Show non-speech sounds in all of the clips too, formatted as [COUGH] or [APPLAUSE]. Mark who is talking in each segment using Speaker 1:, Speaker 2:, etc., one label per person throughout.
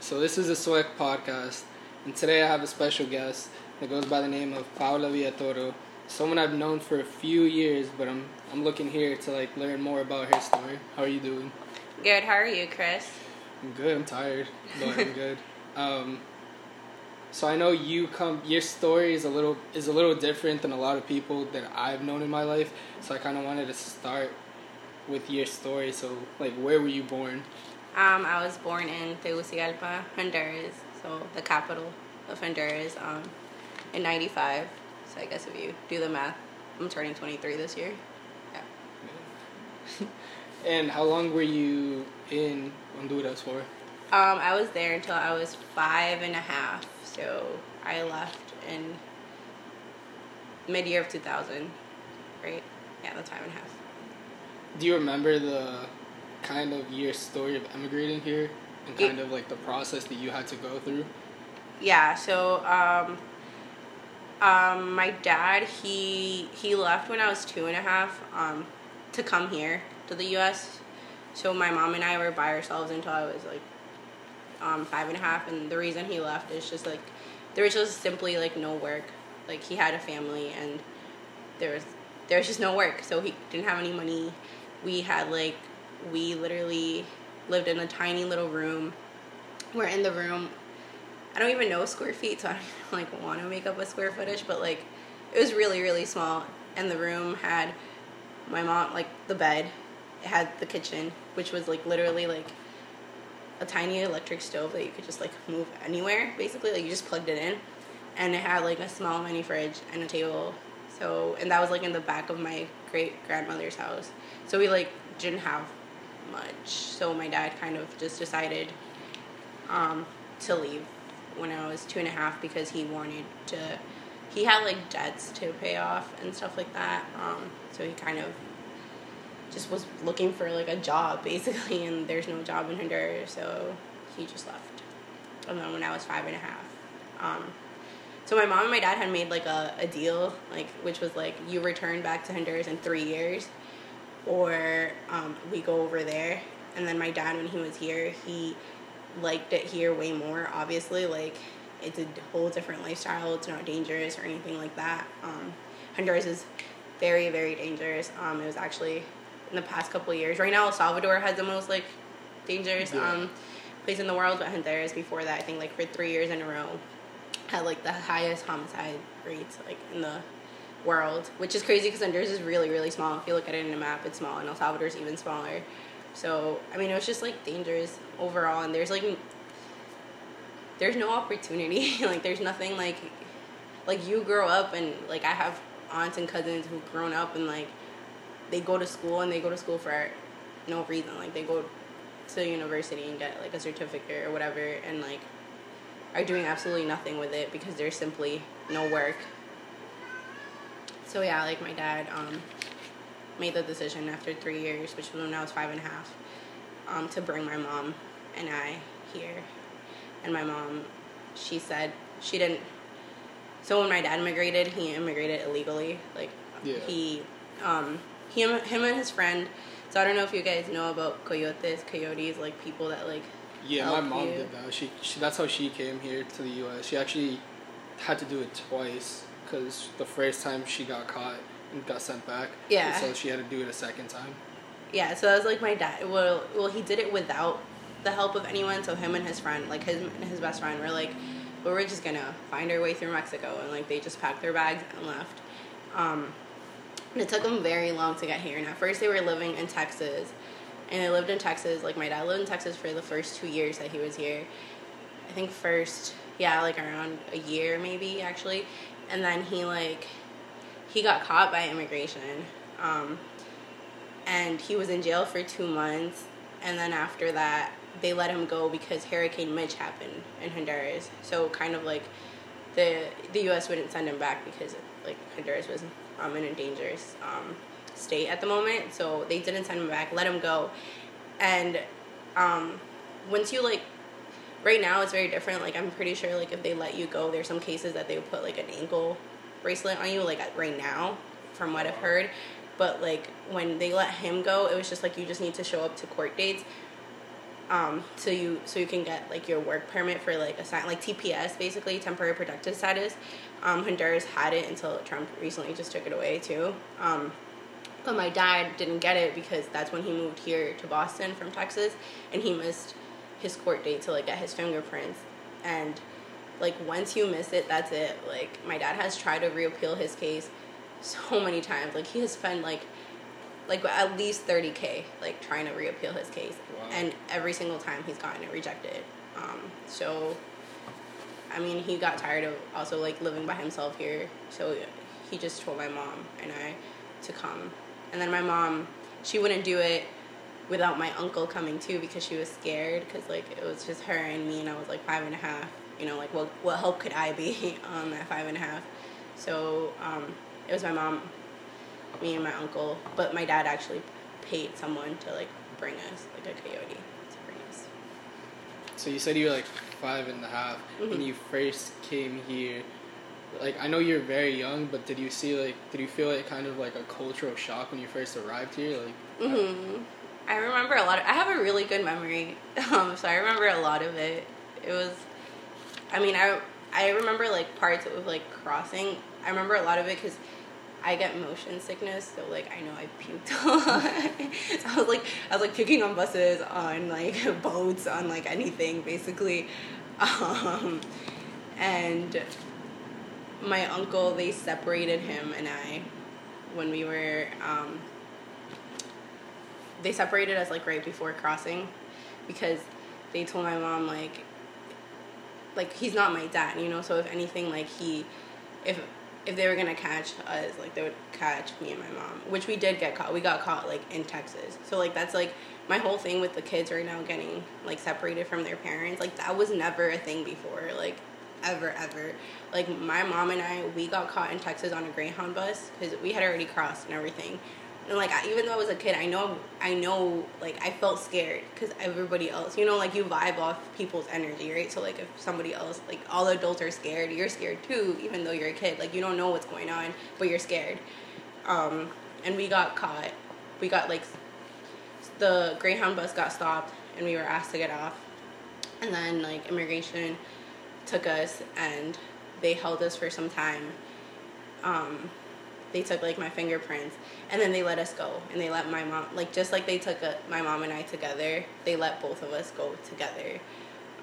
Speaker 1: So this is a SWEC podcast, and today I have a special guest that goes by the name of Paula Villatoro. Someone I've known for a few years, but I'm I'm looking here to like learn more about her story. How are you doing?
Speaker 2: Good. How are you, Chris?
Speaker 1: I'm good. I'm tired, but I'm [LAUGHS] good. Um, so I know you come. Your story is a little is a little different than a lot of people that I've known in my life. So I kind of wanted to start with your story. So like, where were you born?
Speaker 2: Um, I was born in Tegucigalpa, Honduras, so the capital of Honduras, um, in '95. So I guess if you do the math, I'm turning 23 this year. Yeah. [LAUGHS]
Speaker 1: and how long were you in Honduras for?
Speaker 2: Um, I was there until I was five and a half. So I left in mid year of 2000, right? Yeah, that's five and a half.
Speaker 1: Do you remember the kind of your story of emigrating here and kind of like the process that you had to go through?
Speaker 2: Yeah, so um, um, my dad he he left when I was two and a half um, to come here to the U.S. So my mom and I were by ourselves until I was like um, five and a half, and the reason he left is just like there was just simply like no work. Like he had a family, and there was there was just no work, so he didn't have any money. We had like we literally lived in a tiny little room. We're in the room I don't even know square feet, so I don't [LAUGHS] like want to make up a square footage, but like it was really really small, and the room had my mom like the bed, it had the kitchen, which was like literally like a tiny electric stove that you could just like move anywhere, basically like you just plugged it in, and it had like a small mini fridge and a table. So and that was like in the back of my great grandmother's house. So we like didn't have much. So my dad kind of just decided um, to leave when I was two and a half because he wanted to. He had like debts to pay off and stuff like that. Um, so he kind of just was looking for like a job [LAUGHS] basically, and there's no job in Honduras, so he just left. And then when I was five and a half. Um, so my mom and my dad had made like a, a deal, like which was like you return back to Honduras in three years, or um, we go over there. And then my dad, when he was here, he liked it here way more. Obviously, like it's a whole different lifestyle. It's not dangerous or anything like that. Um, Honduras is very very dangerous. Um, it was actually in the past couple years. Right now, El Salvador has the most like dangerous yeah. um, place in the world, but Honduras before that, I think like for three years in a row, had like the highest homicide rates like in the world, which is crazy because Honduras is really really small. If you look at it in a map, it's small, and El Salvador is even smaller. So I mean, it was just like dangerous overall, and there's like there's no opportunity. [LAUGHS] like there's nothing like like you grow up and like I have aunts and cousins who've grown up and like they go to school and they go to school for no reason. Like they go to university and get like a certificate or whatever, and like are doing absolutely nothing with it because there's simply no work. So yeah, like my dad, um, made the decision after three years, which was when I was five and a half, um, to bring my mom and I here. And my mom, she said she didn't. So when my dad immigrated, he immigrated illegally. Like yeah. he, um, he, him and his friend. So I don't know if you guys know about coyotes, coyotes, like people that like.
Speaker 1: Yeah, my mom you. did that. She, she that's how she came here to the U.S. She actually had to do it twice because the first time she got caught and got sent back.
Speaker 2: Yeah.
Speaker 1: so she had to do it a second time.
Speaker 2: Yeah, so that was like my dad. Well, well, he did it without the help of anyone. So him and his friend, like his his best friend, were like, "Well, we're just gonna find our way through Mexico," and like they just packed their bags and left. Um, and it took them very long to get here. And at first, they were living in Texas, and they lived in Texas. Like my dad lived in Texas for the first two years that he was here. I think first, yeah, like around a year maybe actually, and then he like he got caught by immigration. Um, and he was in jail for two months. And then after that, they let him go because Hurricane Mitch happened in Honduras. So kind of like the the U.S. wouldn't send him back because like Honduras was um, in a dangerous um, state at the moment. So they didn't send him back, let him go. And um, once you like right now it's very different like i'm pretty sure like if they let you go there's some cases that they would put like an ankle bracelet on you like right now from what i've heard but like when they let him go it was just like you just need to show up to court dates Um, so you so you can get like your work permit for like a sign like TPS basically temporary protected status. Um, Honduras had it until Trump recently just took it away too. Um, but my dad didn't get it because that's when he moved here to Boston from Texas, and he missed his court date to like get his fingerprints. And like once you miss it, that's it. Like my dad has tried to reappeal his case so [LAUGHS] many times. Like he has spent like like at least 30k like trying to reappeal his case
Speaker 1: Wow.
Speaker 2: and every single time he's gotten it rejected um, so i mean he got tired of also like living by himself here so he just told my mom and i to come and then my mom she wouldn't do it without my uncle coming too because she was scared because like it was just her and me and i was like five and a half you know like what, what help could i be [LAUGHS] um, at five and a half so um, it was my mom me and my uncle, but my dad actually paid someone to like bring us, like a coyote, to bring us.
Speaker 1: So you said you were like five and a half
Speaker 2: Mhm.
Speaker 1: when you first came here. Like I know you're very young, but did you see like did you feel like kind of like a cultural shock when you first arrived here? Like
Speaker 2: hmm I remember a lot. Of, I have a really good memory, [LAUGHS] um, so I remember a lot of it. It was, I mean, I I remember like parts of like crossing. I remember a lot of it because I get motion sickness, so like I know I puked [LAUGHS] a lot. so I was like I was like puking on buses, on like [LAUGHS] boats, on like anything basically, um, and my uncle they separated him and I when we were um, they separated us like right before crossing because they told my mom like like he's not my dad you know? So if anything like he if if they were gonna catch us like they would catch me and my mom which we did get caught. We got caught like in texas. So like that's like my whole thing with the kids right now getting like separated from their parents like that was never a thing before like ever ever. Like my mom and i we got caught in texas on a greyhound bus because we had already crossed and everything and like I, even though I was a kid, I know I know like I felt scared because everybody else, you know, like you vibe off people's energy, right? So like if somebody else, like all adults are scared, you're scared too, even though you're a kid. Like you don't know what's going on, but you're scared. Um, and we got caught. We got like the Greyhound bus got stopped, and we were asked to get off. And then like immigration took us, and they held us for some time. Um, they took like my fingerprints and then they let us go and they let my mom like just like they took a, my mom and i together they let both of us go together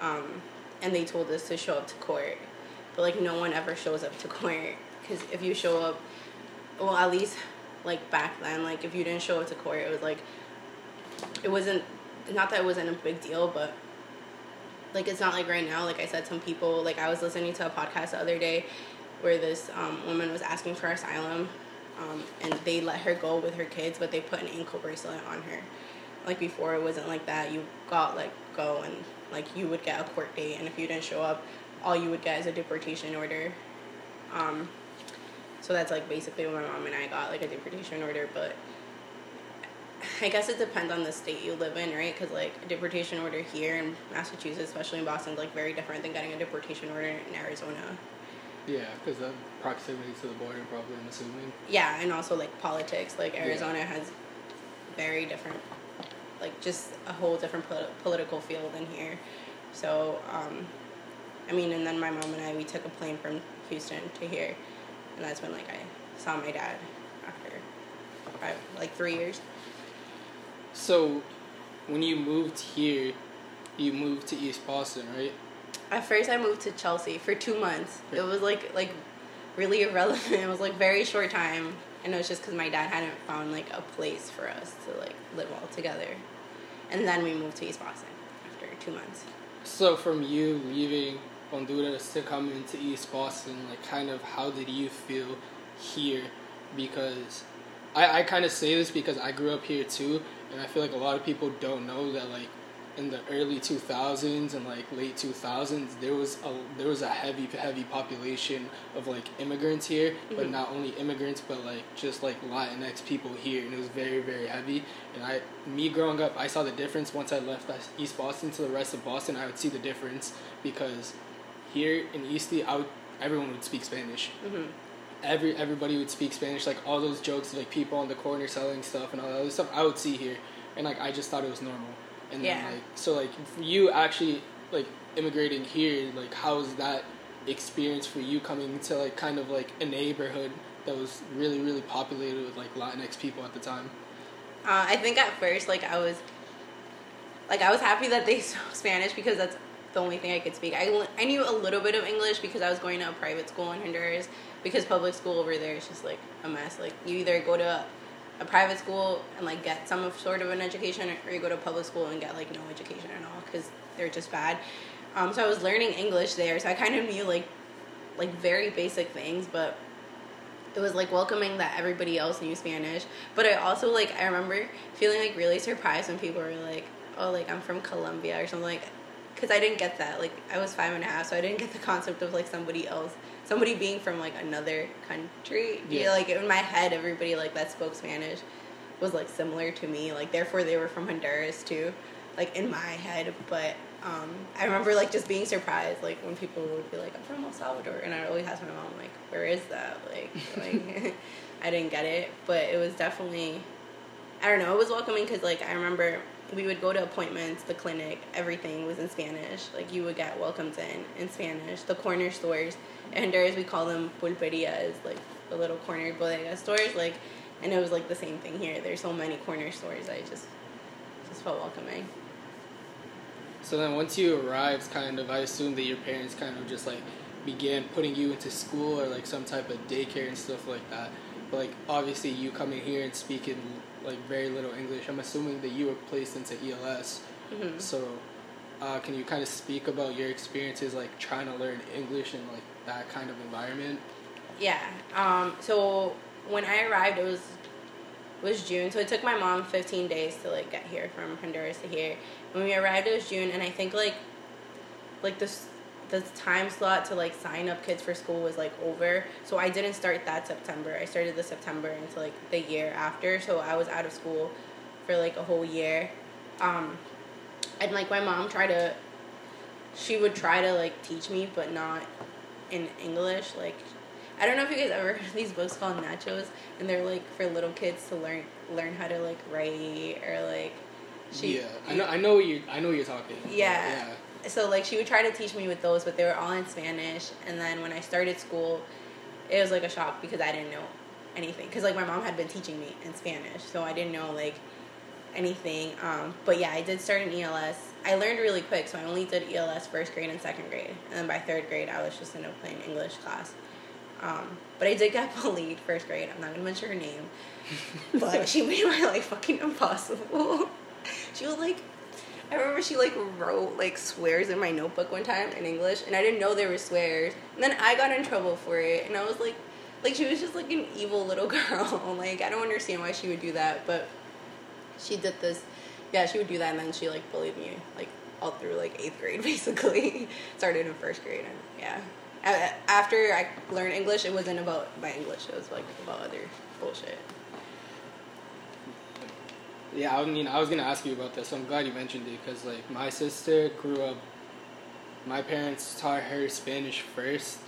Speaker 2: um, and they told us to show up to court. But like no one ever shows up to [LAUGHS] court because if you show up well at least like back then like if you didn't show up to court it was like it wasn't not that it wasn't a big deal but like it's not like right now like i said some people like i was listening to a podcast the other day where this um, woman was asking for asylum um, and they let her go with her kids but they put an ankle bracelet on her like before it wasn't like that you got like go and like you would get a court date and if you didn't show up all you would get is a deportation order um, so that's like basically what my mom and i got like a deportation order but I guess it depends on the state you live in, right? Because like a deportation order here in Massachusetts, especially in Boston, is like very different than getting a deportation order in Arizona.
Speaker 1: Yeah, because the proximity to the border, probably. I'm assuming.
Speaker 2: Yeah, and also like politics. Like
Speaker 1: Yeah.
Speaker 2: Arizona has very different, like just a whole different pol- political field in here. So, um, I mean, and then my mom and I we took a plane from Houston to here, and that's when like I saw my dad after five, like three years.
Speaker 1: So, when you moved here, you moved to East Boston, right?
Speaker 2: At first, I moved to Chelsea for two months. It was like like really [LAUGHS] irrelevant. It was like very short time, and it was just because my dad hadn't found like a place for us to like live all together. And then we moved to East Boston after two months.
Speaker 1: So, from you leaving Honduras to come into East Boston, like, kind of how did you feel here? Because I, I kind of say this because I grew up here too, and I feel like a lot of people don't know that, like, in the early 2000s and like late 2000s there was a there was a heavy heavy population of like immigrants here but
Speaker 2: Mhm.
Speaker 1: not only immigrants but like just like Latinx people here and it was very very heavy and I me growing up I saw the difference once I left East Boston to the rest of Boston I would see the difference because here in Eastie I would, everyone would speak Spanish
Speaker 2: hmm
Speaker 1: every everybody would speak Spanish. Like all those jokes, like people on the corner selling stuff and all that other stuff, I would see here, and like I just thought it was normal. And
Speaker 2: Yeah.
Speaker 1: then like so like for you actually like immigrating here like how was that experience for you coming to like kind of like a neighborhood that was really really populated with like Latinx people at the time
Speaker 2: Uh, I think at first, like I was, like I was happy that they [LAUGHS] spoke Spanish because that's the only thing I could speak. I, I knew a little bit of English because I was going to a private school in Honduras. Because public school over there is just like a mess. Like you either go to a, private school and like get some sort of an education, or you go to public school and get like no education at all because they're just bad. Um, so I was learning English there, so I kind of knew like like very basic things, but it was like welcoming that everybody else knew Spanish. But I also like I remember feeling like really surprised when people were like, "Oh, like I'm from Colombia" or something like, because I didn't get that. Like I was five and a half, so I didn't get the concept of like somebody else, somebody being from like another country. Yeah.
Speaker 1: Yeah.
Speaker 2: like in my head, everybody like that spoke Spanish was like similar to me. Like therefore they were from Honduras too, like in my head. But um, I remember like just being surprised, like when people would be like, "I'm from El Salvador," and I'd always ask my mom, like, "Where is that?" Like, [LAUGHS] like [LAUGHS] I didn't get it, but it was definitely, I don't know, it was welcoming because like I remember we would go to appointments, the clinic, everything was in Spanish. Like you would get welcomes in in Spanish. The corner stores in Honduras we call them pulperias, like the little corner bodega stores. Like, and it was like the same thing here. There's so many corner stores. I just just felt welcoming.
Speaker 1: So then once you arrived, kind of, I assume that your parents kind of just like began putting you into school or like some type of daycare and stuff like that. But like obviously you coming here and speaking like very little English, I'm assuming that you were placed into ELS.
Speaker 2: hmm
Speaker 1: So uh, can you kind of speak about your experiences like trying to learn English in like that kind of environment?
Speaker 2: Yeah. Um, so when I arrived, it was was June. So it took my mom 15 days to like get here from Honduras to here. When we arrived, it was June, and I think like like this the time slot to like sign up kids for school was like over. So I didn't start that September. I started the September into like the year after. So I was out of school for like a whole year. Um, and like my mom tried to she would try to like teach me but not in English. Like I don't know if you guys ever [LAUGHS] heard of these books called Nachos and they're like for little kids to learn learn how to like write or like she
Speaker 1: yeah, I know. I know what you. I know what you're talking. about,
Speaker 2: Yeah. So like she would try to teach me with those but they were all in Spanish. And then when I started school it was like a shock because I didn't know anything. Because like my mom had been teaching me in Spanish so I didn't know like anything. Um, but yeah I did start in ELS I learned really quick so I only did ELS first grade and second grade. And then by third grade I was just in a plain English class. Um, but I did get [LAUGHS] bullied first grade. I'm not gonna mention her name. [LAUGHS] But she made my life fucking impossible. [LAUGHS] She was like I remember she like wrote like swears in my notebook one time in English, and I didn't know there were swears. And then I got in trouble for it, and I was like, like she was just like an evil little [LAUGHS] girl. like I don't understand why she would do that, but she did this. Yeah, she would do that, and then she like bullied me like all through like eighth grade, [LAUGHS] basically. Started in first grade, and yeah. After I learned English, it wasn't about my English. It was like about other bullshit.
Speaker 1: Yeah, I mean, I was gonna ask you about this. So I'm glad you mentioned it because, like, my sister grew up. My parents taught her Spanish first,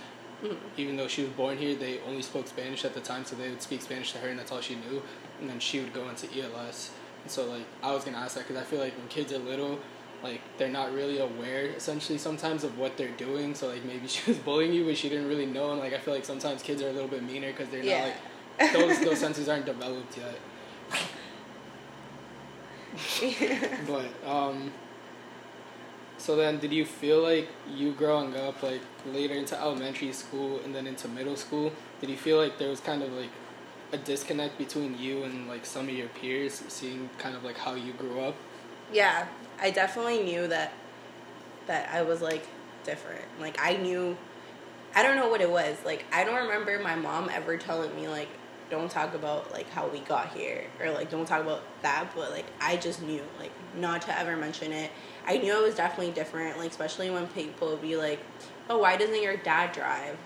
Speaker 2: Mhm.
Speaker 1: even though she was born here. They only spoke Spanish at the time, so they would speak Spanish to her, and that's all she knew. And then she would go into ELS. And so, like, I was gonna ask that because I feel like when kids are little, like, they're not really aware, essentially, sometimes of what they're doing. So, like, maybe [LAUGHS] she was bullying you, but she didn't really know. And like, I feel like sometimes kids are a little bit meaner because they're
Speaker 2: Yeah.
Speaker 1: not like those those senses aren't developed yet. [LAUGHS] [LAUGHS] But um so then did you feel like you growing up like later into elementary school and then into middle school, did you feel like there was kind of like a disconnect between you and like some of your peers seeing kind of like how you grew up?
Speaker 2: yeah i definitely knew that that i was like different like i knew i don't know what it was like i don't remember my mom ever telling me like don't talk about like how we got here or like don't talk about that but like i just knew like not to ever mention it. I knew it was definitely different like especially when people would be like oh why doesn't your dad drive?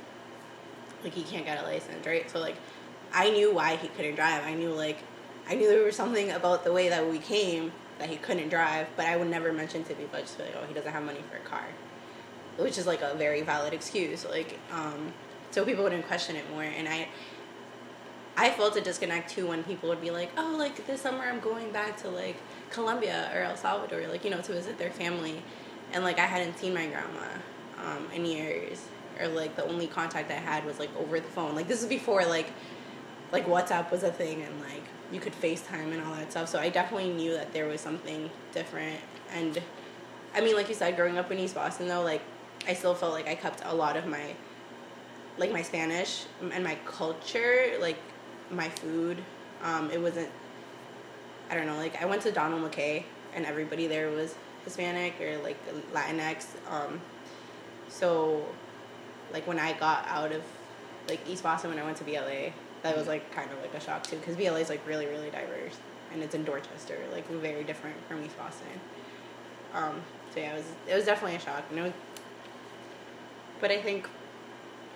Speaker 2: Like he can't get a license right? So like i knew why he couldn't drive. I knew like i knew there was something about the way that we came that he couldn't drive but i would never mention to people. I just be like oh he doesn't have money for a car which is like a very valid excuse like um so people wouldn't question it more and i I felt a disconnect too when people would be like, "Oh, like this summer I'm going back to like Colombia or El Salvador, like you know, to visit their family," and like I hadn't seen my grandma um, in years, or like the only contact I had was like over the phone. Like this is before like like WhatsApp was a thing and like you could FaceTime and all that stuff. So I definitely knew that there was something different. And I mean, like you said, growing up in East Boston though, like I still felt like I kept a lot of my like my Spanish and my culture, like my food. Um, it wasn't. I don't know. Like I went to Donald McKay, and everybody there was Hispanic or like Latinx. Um, so, like when I got out of like East Boston when I went to BLA, that was like kind of like a shock too because BLA is like really really diverse and it's in Dorchester, like very different from East Boston. Um, so yeah, it was it was definitely a shock. You know, but I think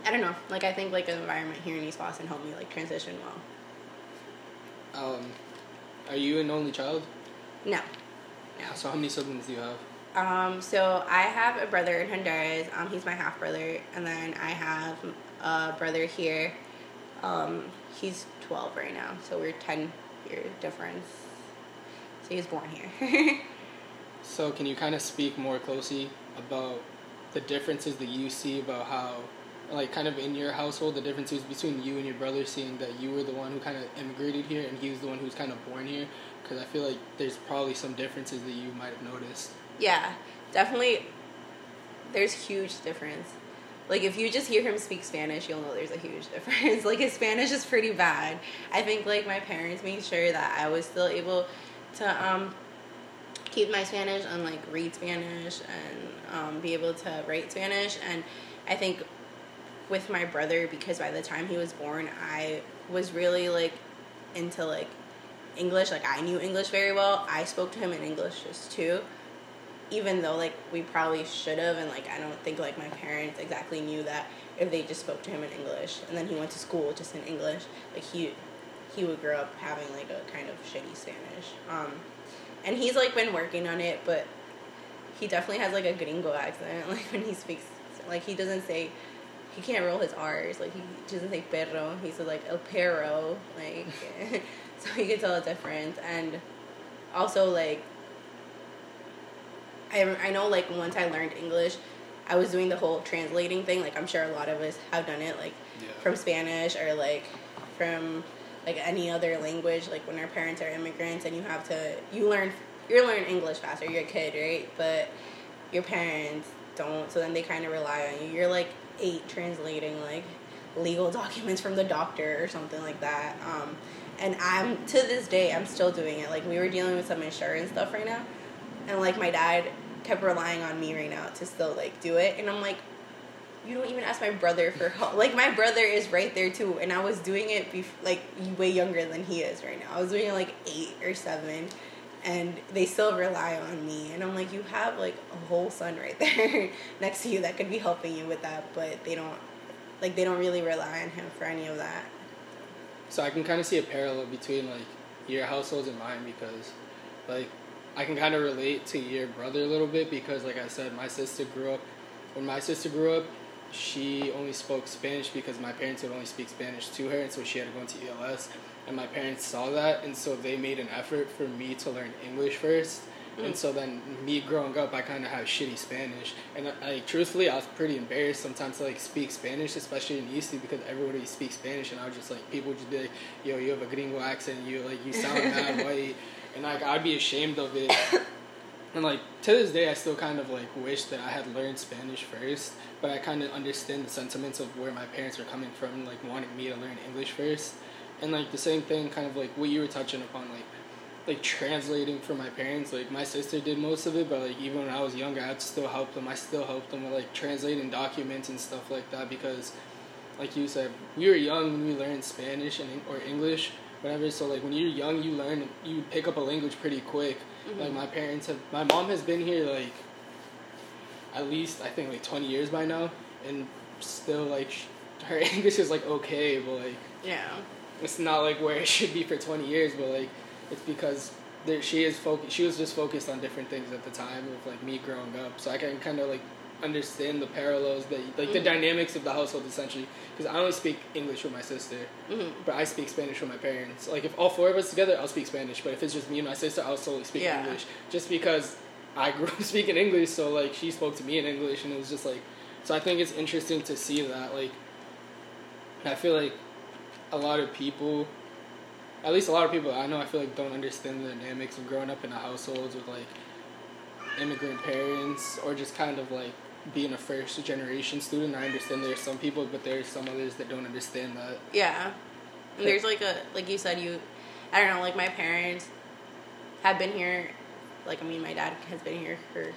Speaker 2: I don't know. Like I think like the environment here in East Boston helped me like transition
Speaker 1: well. Um, are you an only child?
Speaker 2: No.
Speaker 1: No. So how many siblings do you have?
Speaker 2: Um, so I have a brother in Honduras. Um, he's my half brother, and then I have a brother here. Um, he's twelve right now, so we're ten year difference. So he was born here. [LAUGHS]
Speaker 1: so can you kind of speak more closely about the differences that you see about how like kind of in your household the differences between you and your brother seeing that you were the one who kind of immigrated here and he was the one who was kind of born here? Because i feel like there's probably some differences that you might have noticed.
Speaker 2: Yeah definitely there's huge difference. Like if you just hear him speak spanish you'll know there's a huge [LAUGHS] difference. Like his spanish is pretty bad. I think like my parents made sure that i was still able to um keep my spanish and like read spanish and um, be able to write spanish. And i think with my brother because by the time he was born, I was really like into like English. Like I knew English very well. I spoke to him in English just too. Even though like we probably should have and like I don't think like my parents exactly knew that if they just spoke to him in English and then he went to school just in English, like he he would grow up having like a kind of shitty Spanish. Um and he's like been working on it, but he definitely has like a gringo accent [LAUGHS] like when he speaks like he doesn't say he can't roll his R's. Like he doesn't say perro. He says like el perro. Like [LAUGHS] so you can tell the difference. And also like I I know like once I learned English, I was doing the whole translating thing. Like I'm sure a lot of us have done it. Like yeah. from Spanish or like from like any other language. Like when our parents are immigrants and you have to you learn you learn English faster. You're a kid, right? But your parents don't. So then they kind of rely on you. You're like eight translating like legal [LAUGHS] documents from the doctor or something like that. Um, and I'm to this day I'm still doing it. Like we were dealing with some insurance stuff right now, and like my dad kept relying on me right now to still like do it, and I'm like, you don't even ask my brother for help. [LAUGHS] Like my brother is right there too, and I was doing it bef- like way younger than he is right now. I was doing it like eight or seven, and they still rely on me. And i'm like you have like a whole son right [LAUGHS] there next to you that could be helping you with that but they don't like they don't really rely on him for any of that.
Speaker 1: So i can kind of see a parallel between like your households and mine because like i can kind of relate to your brother a little bit because like i said my sister grew up when my sister grew up she only spoke spanish because my parents would only speak spanish to her and so she had to go into els and my parents saw that and so they made an effort for me to learn english first. Mm. and so then me growing up i kind of have shitty spanish. And like truthfully i was pretty embarrassed sometimes to like speak spanish especially in east because everybody speaks spanish and i was just like people would just be like yo you have a gringo accent you like you sound [LAUGHS] mad white. And like i'd be ashamed of it. And like to this day i still kind of like wish that i had learned spanish first but i kind of understand the sentiments of where my parents were coming from like wanting me to learn english first and like the same thing kind of like what you were touching upon like like translating for my parents like my sister did most of it but like even when i was younger i'd still help them i still helped them with like translating documents and stuff like that because like you said we were young when we learned spanish and or english whatever so like when you're young you learn you pick up a language pretty quick mm-hmm. like my parents have my mom has been here like at least i think like 20 years by now and still like her [LAUGHS] english is like okay but like
Speaker 2: yeah
Speaker 1: it's not like where it should be for 20 years, but like it's because there, she is focused. She was just focused on different things at the time of like me growing up, so I can kind of like understand the parallels that like the
Speaker 2: Mhm.
Speaker 1: dynamics of the household essentially because I only speak English with my sister,
Speaker 2: hmm
Speaker 1: but I speak Spanish with my parents. Like if all four of us together, I'll speak Spanish. But if it's just me and my sister, I'll solely speak
Speaker 2: Yeah.
Speaker 1: English. Just because I grew [LAUGHS] up speaking English, so like she spoke to me in English, and it was just like. So I think it's interesting to see that. Like, I feel like a lot of people, at least a lot of people I know, I feel like don't understand the dynamics of growing up in a household with like immigrant parents or just kind of like being a first generation student. I understand there's some people, but there's some others that don't understand that.
Speaker 2: Yeah. And there's like a like you said you I don't know, like my parents have been here like I mean my dad has been here for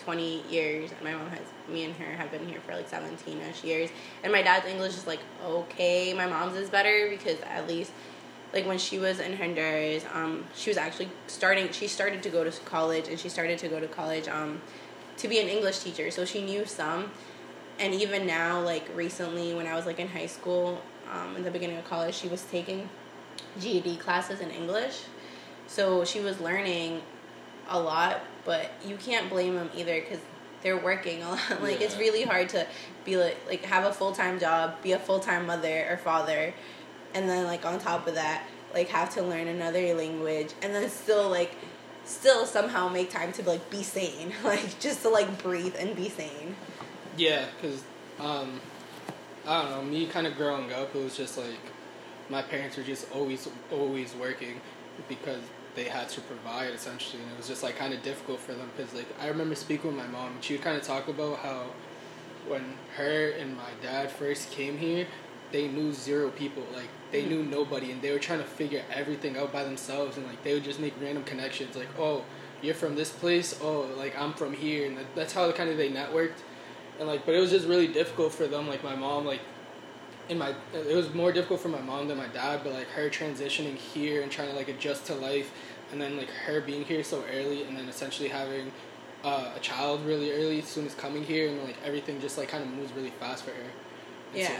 Speaker 2: twenty years and my mom has me and her have been here for like seventeen ish years. And my dad's English is like okay. My mom's is better because at least like when she was in Honduras, um, she was actually starting she started to go to college and she started to go to college um to be an English teacher. So she knew some and even now like recently when i was like in high school um, in the beginning of college she was taking ged classes in english so she was learning a lot but you can't blame them either because they're working a lot. [LAUGHS] Like it's really hard to be like like have a full-time job be a full-time mother or father and then like on top of that like have to learn another language and then still like still somehow make time to like be sane. [LAUGHS] Like just to like breathe and be sane.
Speaker 1: Yeah, because um, I don't know. Me kind of growing up, it was just like my parents were just always always working because they had to provide essentially, and it was just like kind of difficult for them because like I remember speaking with my mom, and she would kind of talk about how when her and my dad first came here, they knew zero people. Like they
Speaker 2: Mhm.
Speaker 1: knew nobody, and they were trying to figure everything out by themselves. And like they would just make random connections. Like, oh, you're from this place. Oh, like I'm from here, and that's how kind of they networked. And like, but it was just really difficult for them. Like my mom, like in my, it was more difficult for my mom than my dad. But like her transitioning here and trying to like adjust to life, and then like her being here so early, and then essentially having uh, a child really early as soon as coming here, and like everything just like kind of moves really fast for her. And so,
Speaker 2: Yeah.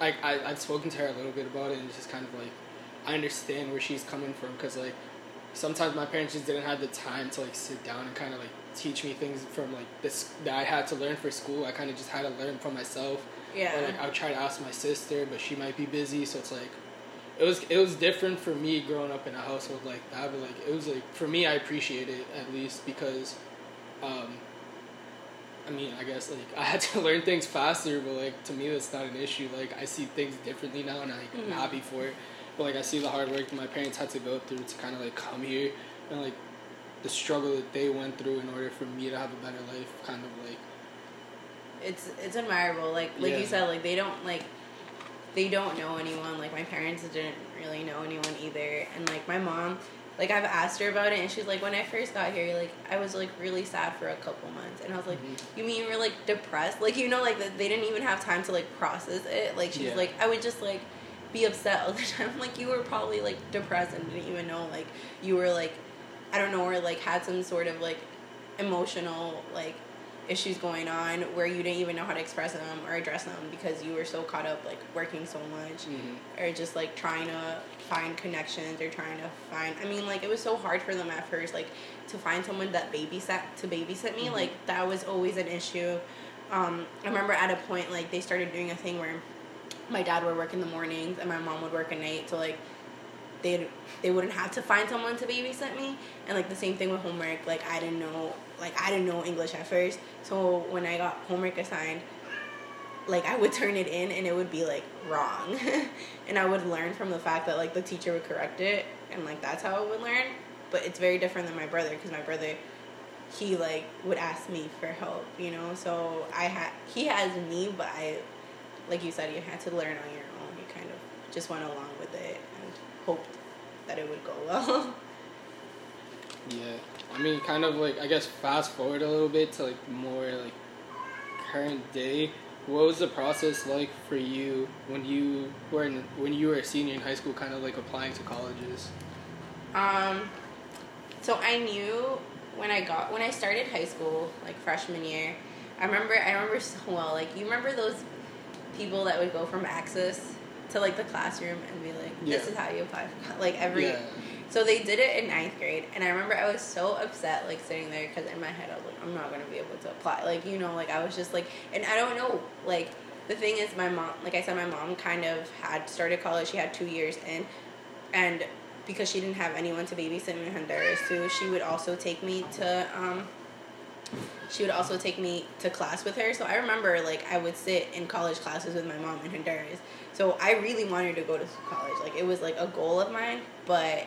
Speaker 1: like, I, I I've spoken to her a little bit about it, and it's just kind of like I understand where she's coming from because like sometimes my parents just didn't have the time to like sit down and kind of like teach me things from like this that I had to learn for school. I kind of just had to learn for myself.
Speaker 2: Yeah
Speaker 1: Or like I would try to ask my sister, but she might be busy, so it's like it was it was different for me growing up in a household like that. But like it was like for me, I appreciate it at least because, um, I mean, I guess like [LAUGHS] I had to learn things faster, but like to me that's not an issue. Like I see things differently now, and like,
Speaker 2: Mhm.
Speaker 1: I'm happy for it. But like I see the hard work that my parents had to go through to kind of like come here, and like the struggle that they went through in order for me to have a better life. Kind of like
Speaker 2: it's it's admirable. Like like
Speaker 1: Yeah.
Speaker 2: you said, like they don't like they don't know anyone. Like my parents didn't really know anyone either. And like my mom, like I've asked her about it, and she's like, when I first got here, like I was like really sad for a couple months, and I was like,
Speaker 1: Mhm.
Speaker 2: you mean you were like depressed? Like you know, like that they didn't even have time to like process it. Like she's
Speaker 1: Yeah.
Speaker 2: like, I would just like be upset all the [LAUGHS] time. Like you were probably like depressed and didn't even know. Like you were like, I don't know, or like had some sort of like emotional like issues going on where you didn't even know how to express them or address them because you were so caught up like working so much
Speaker 1: mhm.
Speaker 2: or just like trying to find connections or trying to find I mean like it was so hard for them at first like to find someone that babysat to babysit me
Speaker 1: Mhm.
Speaker 2: like that was always an issue um, I remember at a point like they started doing a thing where my dad would work in the mornings and my mom would work at night so like they they wouldn't have to find someone to babysit me. And like the same thing with homework. Like I didn't know like I didn't know English at first. So when I got homework assigned like I would turn it in and it would be like wrong. [LAUGHS] And I would learn from the fact that like the teacher would correct it. And like that's how I would learn. But it's very different than my brother because my brother he like would ask me for help you know? So I had he has me but I like you said you had to learn on your own. You kind of just went along hoped that it would go well
Speaker 1: Yeah, I mean, kind of like I guess fast forward a little bit to like more like current day. What was the process like for you when you were in, when you were a senior in high school, kind of like applying to colleges?
Speaker 2: Um, so I knew when I got when I started high school, like freshman year. I remember I remember so well. Like you remember those people that would go from Access to like the classroom and be like, "This
Speaker 1: Yeah.
Speaker 2: is how you apply." For, like every.
Speaker 1: Yeah.
Speaker 2: So they did it in ninth grade, and I remember I was so upset, like sitting there, because in my head I was like, I'm not gonna be able to apply. Like you know, like I was just like, and I don't know, like the thing is, my mom, like I said, my mom kind of had started college. She had two years in, and because she didn't have anyone to babysit me in Honduras too, she would also take me to um, she would also take me to class with her. So I remember like I would sit in college classes with my mom in Honduras. So I really wanted to go to college. Like it was like a goal of mine, but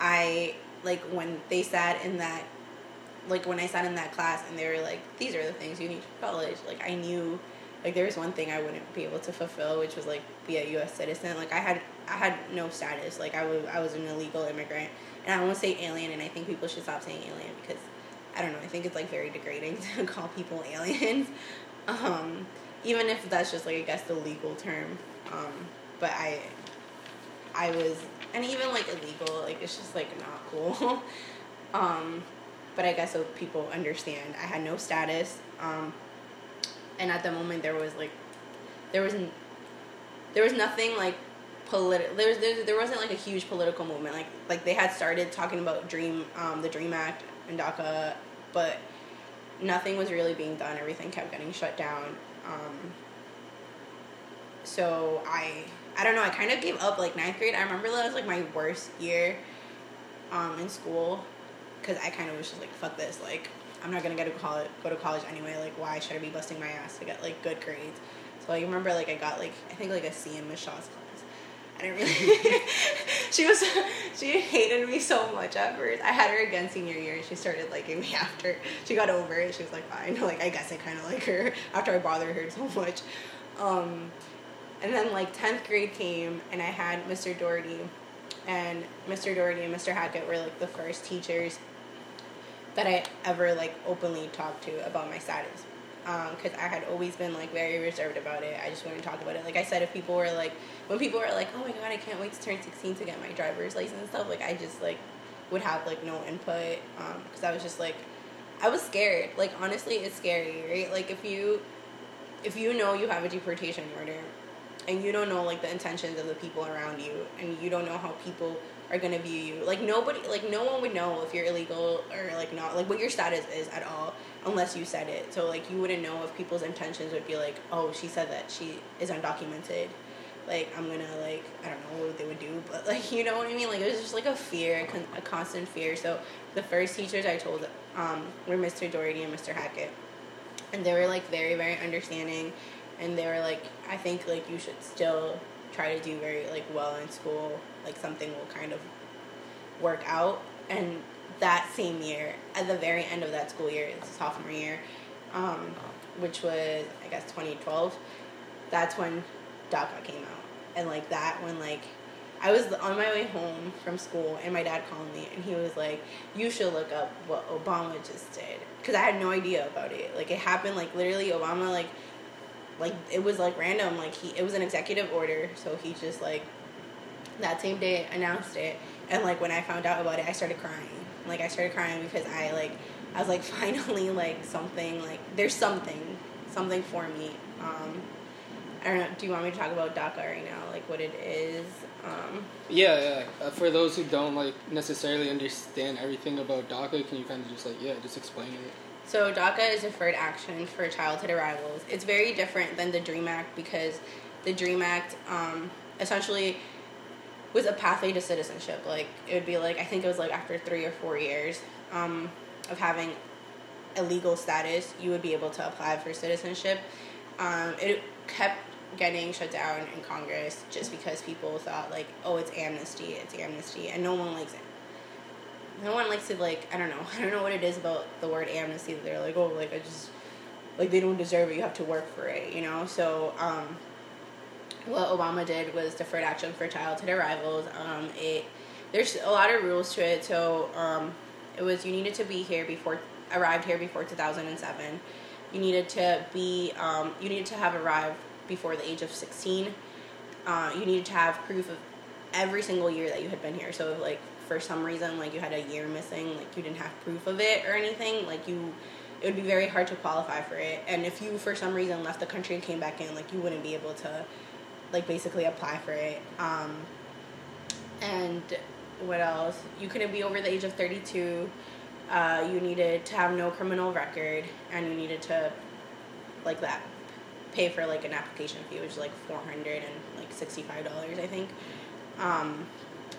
Speaker 2: I like when they sat in that like when I sat in that class and they were like, These are the things you need for college, like I knew like there was one thing I wouldn't be able to fulfill, which was like be a US citizen. Like I had I had no status. Like I was I was an illegal immigrant. And I won't say alien and I think people should stop saying alien because I don't know. I think it's like very degrading [LAUGHS] to call people aliens, [LAUGHS] um, even if that's just like I guess the legal term. Um, but I, I was, and even like illegal, like it's just like not cool. [LAUGHS] um, but I guess so people understand. I had no status, um, and at the moment there was like, there was, there was nothing like political. There was there, there wasn't like a huge political movement. Like like they had started talking about Dream, um, the Dream Act and DACA but nothing was really being done. Everything kept getting shut down. Um, so I I don't know. I kind of gave up like ninth grade. I remember that was like my worst year um, in school because I kind of was just like fuck this. Like I'm not gonna get to college, go to college anyway. Like why should I be busting my ass to get like good grades? So I remember like I got like I think like a C in Miss Shaw's class I didn't really. [LAUGHS] she was she hated me so much at first. I had her again senior year, and she started liking me [LAUGHS] after she got over it. She was like, fine. [LAUGHS] Like I guess I kind of like her after I bothered her so much. Um, and then like tenth grade came, and I had Mr. Doherty, and Mr. Doherty and Mr. Hackett were like the first teachers that I ever like openly talked to about my status because um, I had always been like very reserved about it. I just wouldn't talk about it. Like I said, if people were like, when people were like, "Oh my god, I can't wait to turn sixteen to get my driver's license and stuff," like I just like would have like no input because um, I was just like, I was scared. Like honestly, it's scary, right? Like if you if you know you have a deportation order and you don't know like the intentions of the people around you and you don't know how people are gonna view you like nobody like no one would know if you're illegal or like not like what your status is at all unless you said it. So like you wouldn't know if people's intentions would be like, oh, she said that she is undocumented. Like I'm gonna like I don't know what they would do, but [LAUGHS] like you know what I mean. Like it was just like a fear, a, con- a constant fear. So the first teachers I told um, were Mr. Doherty and Mr. Hackett, and they were like very very understanding, and they were like I think like you should still try to do very like well in school. Like something will kind of work out and that same year, at the very end of that school year, it's sophomore year, um, which was I guess 2012. That's when DACA came out, and like that when like I was on my way home from school, and my dad called me, and he was like, "You should look up what Obama just did," because I had no idea about it. Like it happened, like literally, Obama like, like it was like random. Like he, it was an executive order, so he just like that same day announced it, and like when I found out about it, I started crying like I started crying because I like I was like [LAUGHS] finally like something like there's something something for me. Um, I don't know. Do you want me to talk about DACA right now, like what it is? Um,
Speaker 1: yeah, yeah. Uh, for those who don't like necessarily understand everything about DACA, can you kind of just like yeah, just explain it?
Speaker 2: So DACA is deferred action for childhood arrivals. It's very different than the DREAM Act because the DREAM Act um, essentially was a pathway to citizenship. Like it would be like I think it was like after three or four years um, of having a legal status, you would be able to apply for citizenship. Um, it kept getting shut down in Congress just because people thought like, oh, it's amnesty, it's amnesty, and no one likes it. No one likes to like I don't know [LAUGHS] I don't know what it is about the word amnesty that they're like oh like I just like they don't deserve it you have to work for it you know so um, what Obama did was deferred action for childhood arrivals. Um, it there's a lot of rules to it. So um, it was you needed to be here before arrived here before 2007. You needed to be um, you needed to have arrived before the age of 16. Uh, you needed to have proof of every single year that you had been here. So like for some reason like you had a year missing, like you didn't have proof of it or anything, like you it would be very hard to qualify for it. And if you for some reason left the country and came back in, like you wouldn't be able to like basically apply for it. Um, and what else? You couldn't be over the age of 32. Uh, you needed to have no criminal record, and you needed to, like that, pay for like an application fee, which is like four hundred and like sixty five dollars, I think. Um,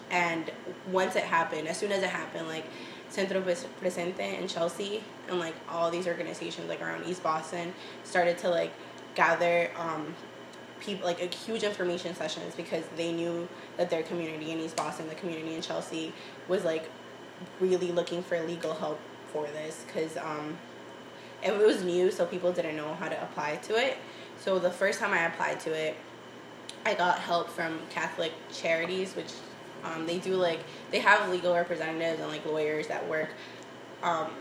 Speaker 2: and once it happened, as soon as it happened, like Centro Presente in Chelsea and like all these organizations like around East Boston started to like gather um, people like a huge information sessions because they knew that their community in East Boston, the community in Chelsea, was like really looking for legal help for this because um, it was new, so people didn't know how to apply to it. So the first time I applied to it, I got help from Catholic Charities, which um, they do like they have legal representatives and like lawyers that work um,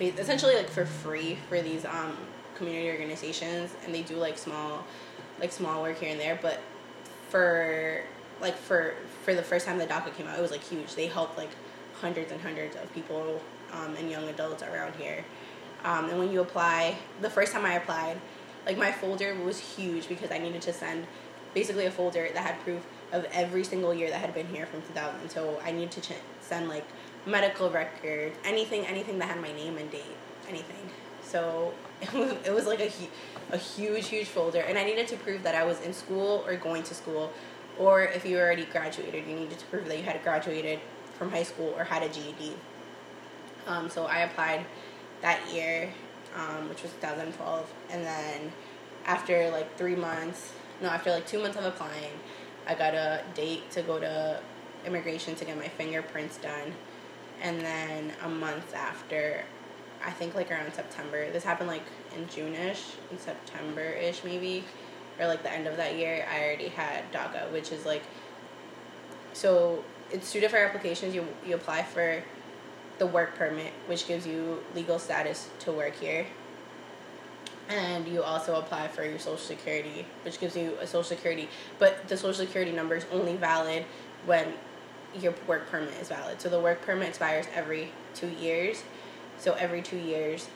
Speaker 2: essentially like for free for these um, community organizations, and they do like small like small work here and there. But for like for for the first time the DACA came out, it was like huge. They helped like hundreds and hundreds of people um, and young adults around here. Um, and when you apply, the first time I applied, like my folder was huge because I needed to send basically a folder that had proof of every single year that had been here from 2000. So I needed to ch- send like medical records, anything, anything that had my name and date, anything. So [LAUGHS] it was, it was like a, a huge, huge folder. And I needed to prove that I was in school or going to school. Or if you already graduated, you needed to prove that you had graduated from high school or had a GED. Um, so I applied that year, um, which was 2012. And then after like three months, no, after like two months of applying, I got a date to go to immigration to get my fingerprints done. And then a month after, I think like around September, this happened like in June ish, in September ish maybe, or like the end of that year, I already had DACA, which is like, so it's two different applications. You, you apply for the work permit, which gives you legal status to work here. And you also apply for your social security which gives you a social security. But the social security number is only valid when your work permit is valid. So the work permit expires every two years so every two years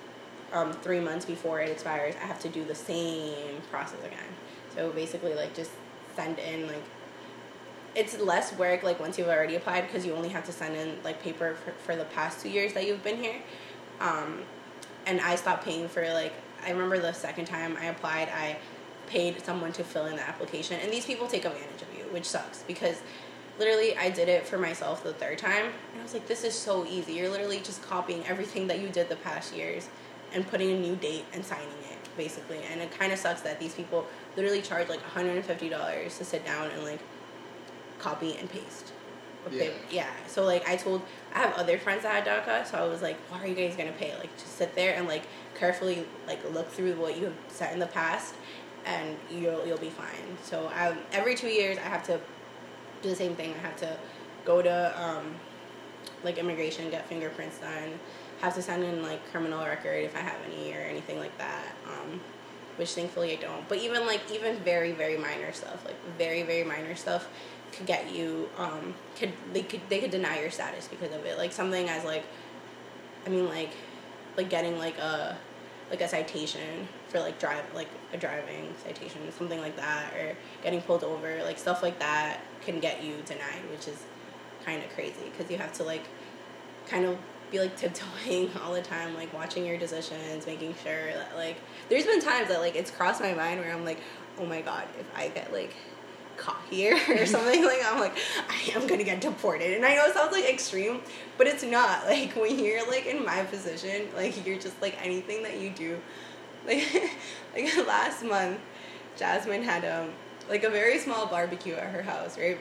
Speaker 2: um, three months before it expires i have to do the same process again. So basically like just send in like it's less work like once you've already applied because you only have to send in like paper for, for the past two years that you've been here. Um, and i stopped paying for like I remember the second time I applied, I paid someone to fill in the application, and these people take advantage of you, which sucks because literally I did it for myself the third time, and I was like, this is so easy. You're literally just copying everything that you did the past years and putting a new date and signing it, basically. And it kind of sucks that these people literally charge like $150 to sit down and like copy and paste.
Speaker 1: Yeah.
Speaker 2: yeah. So like I told I have other friends that had DACA, so I was like, why are you guys gonna pay? Like just sit there and like carefully like look through what you have said in the past, and you'll you'll be fine. So I, every two years I have to do the same thing. I have to go to um, like immigration, get fingerprints done. Have to send in like criminal record if I have any or anything like that. Um, which thankfully I don't. But even like even very very minor stuff, like very very minor stuff, could get you um could they could they could deny your status because of it. Like something as like, I mean like, like getting like a like a citation for like drive like a driving citation something like that or getting pulled over like stuff like that can get you denied which is kind of crazy because you have to like kind of be like [LAUGHS] tiptoeing all the time like watching your decisions making sure that like there's been times that like it's crossed my mind where i'm like oh my god if i get like caught here [LAUGHS] or something like I'm like I am gonna get deported and I know it sounds like extreme but it's not [LAUGHS] like when you're like in my position like you're just like anything that you do like [LAUGHS] like [LAUGHS] last month Jasmine had um like a very small barbecue at her house right?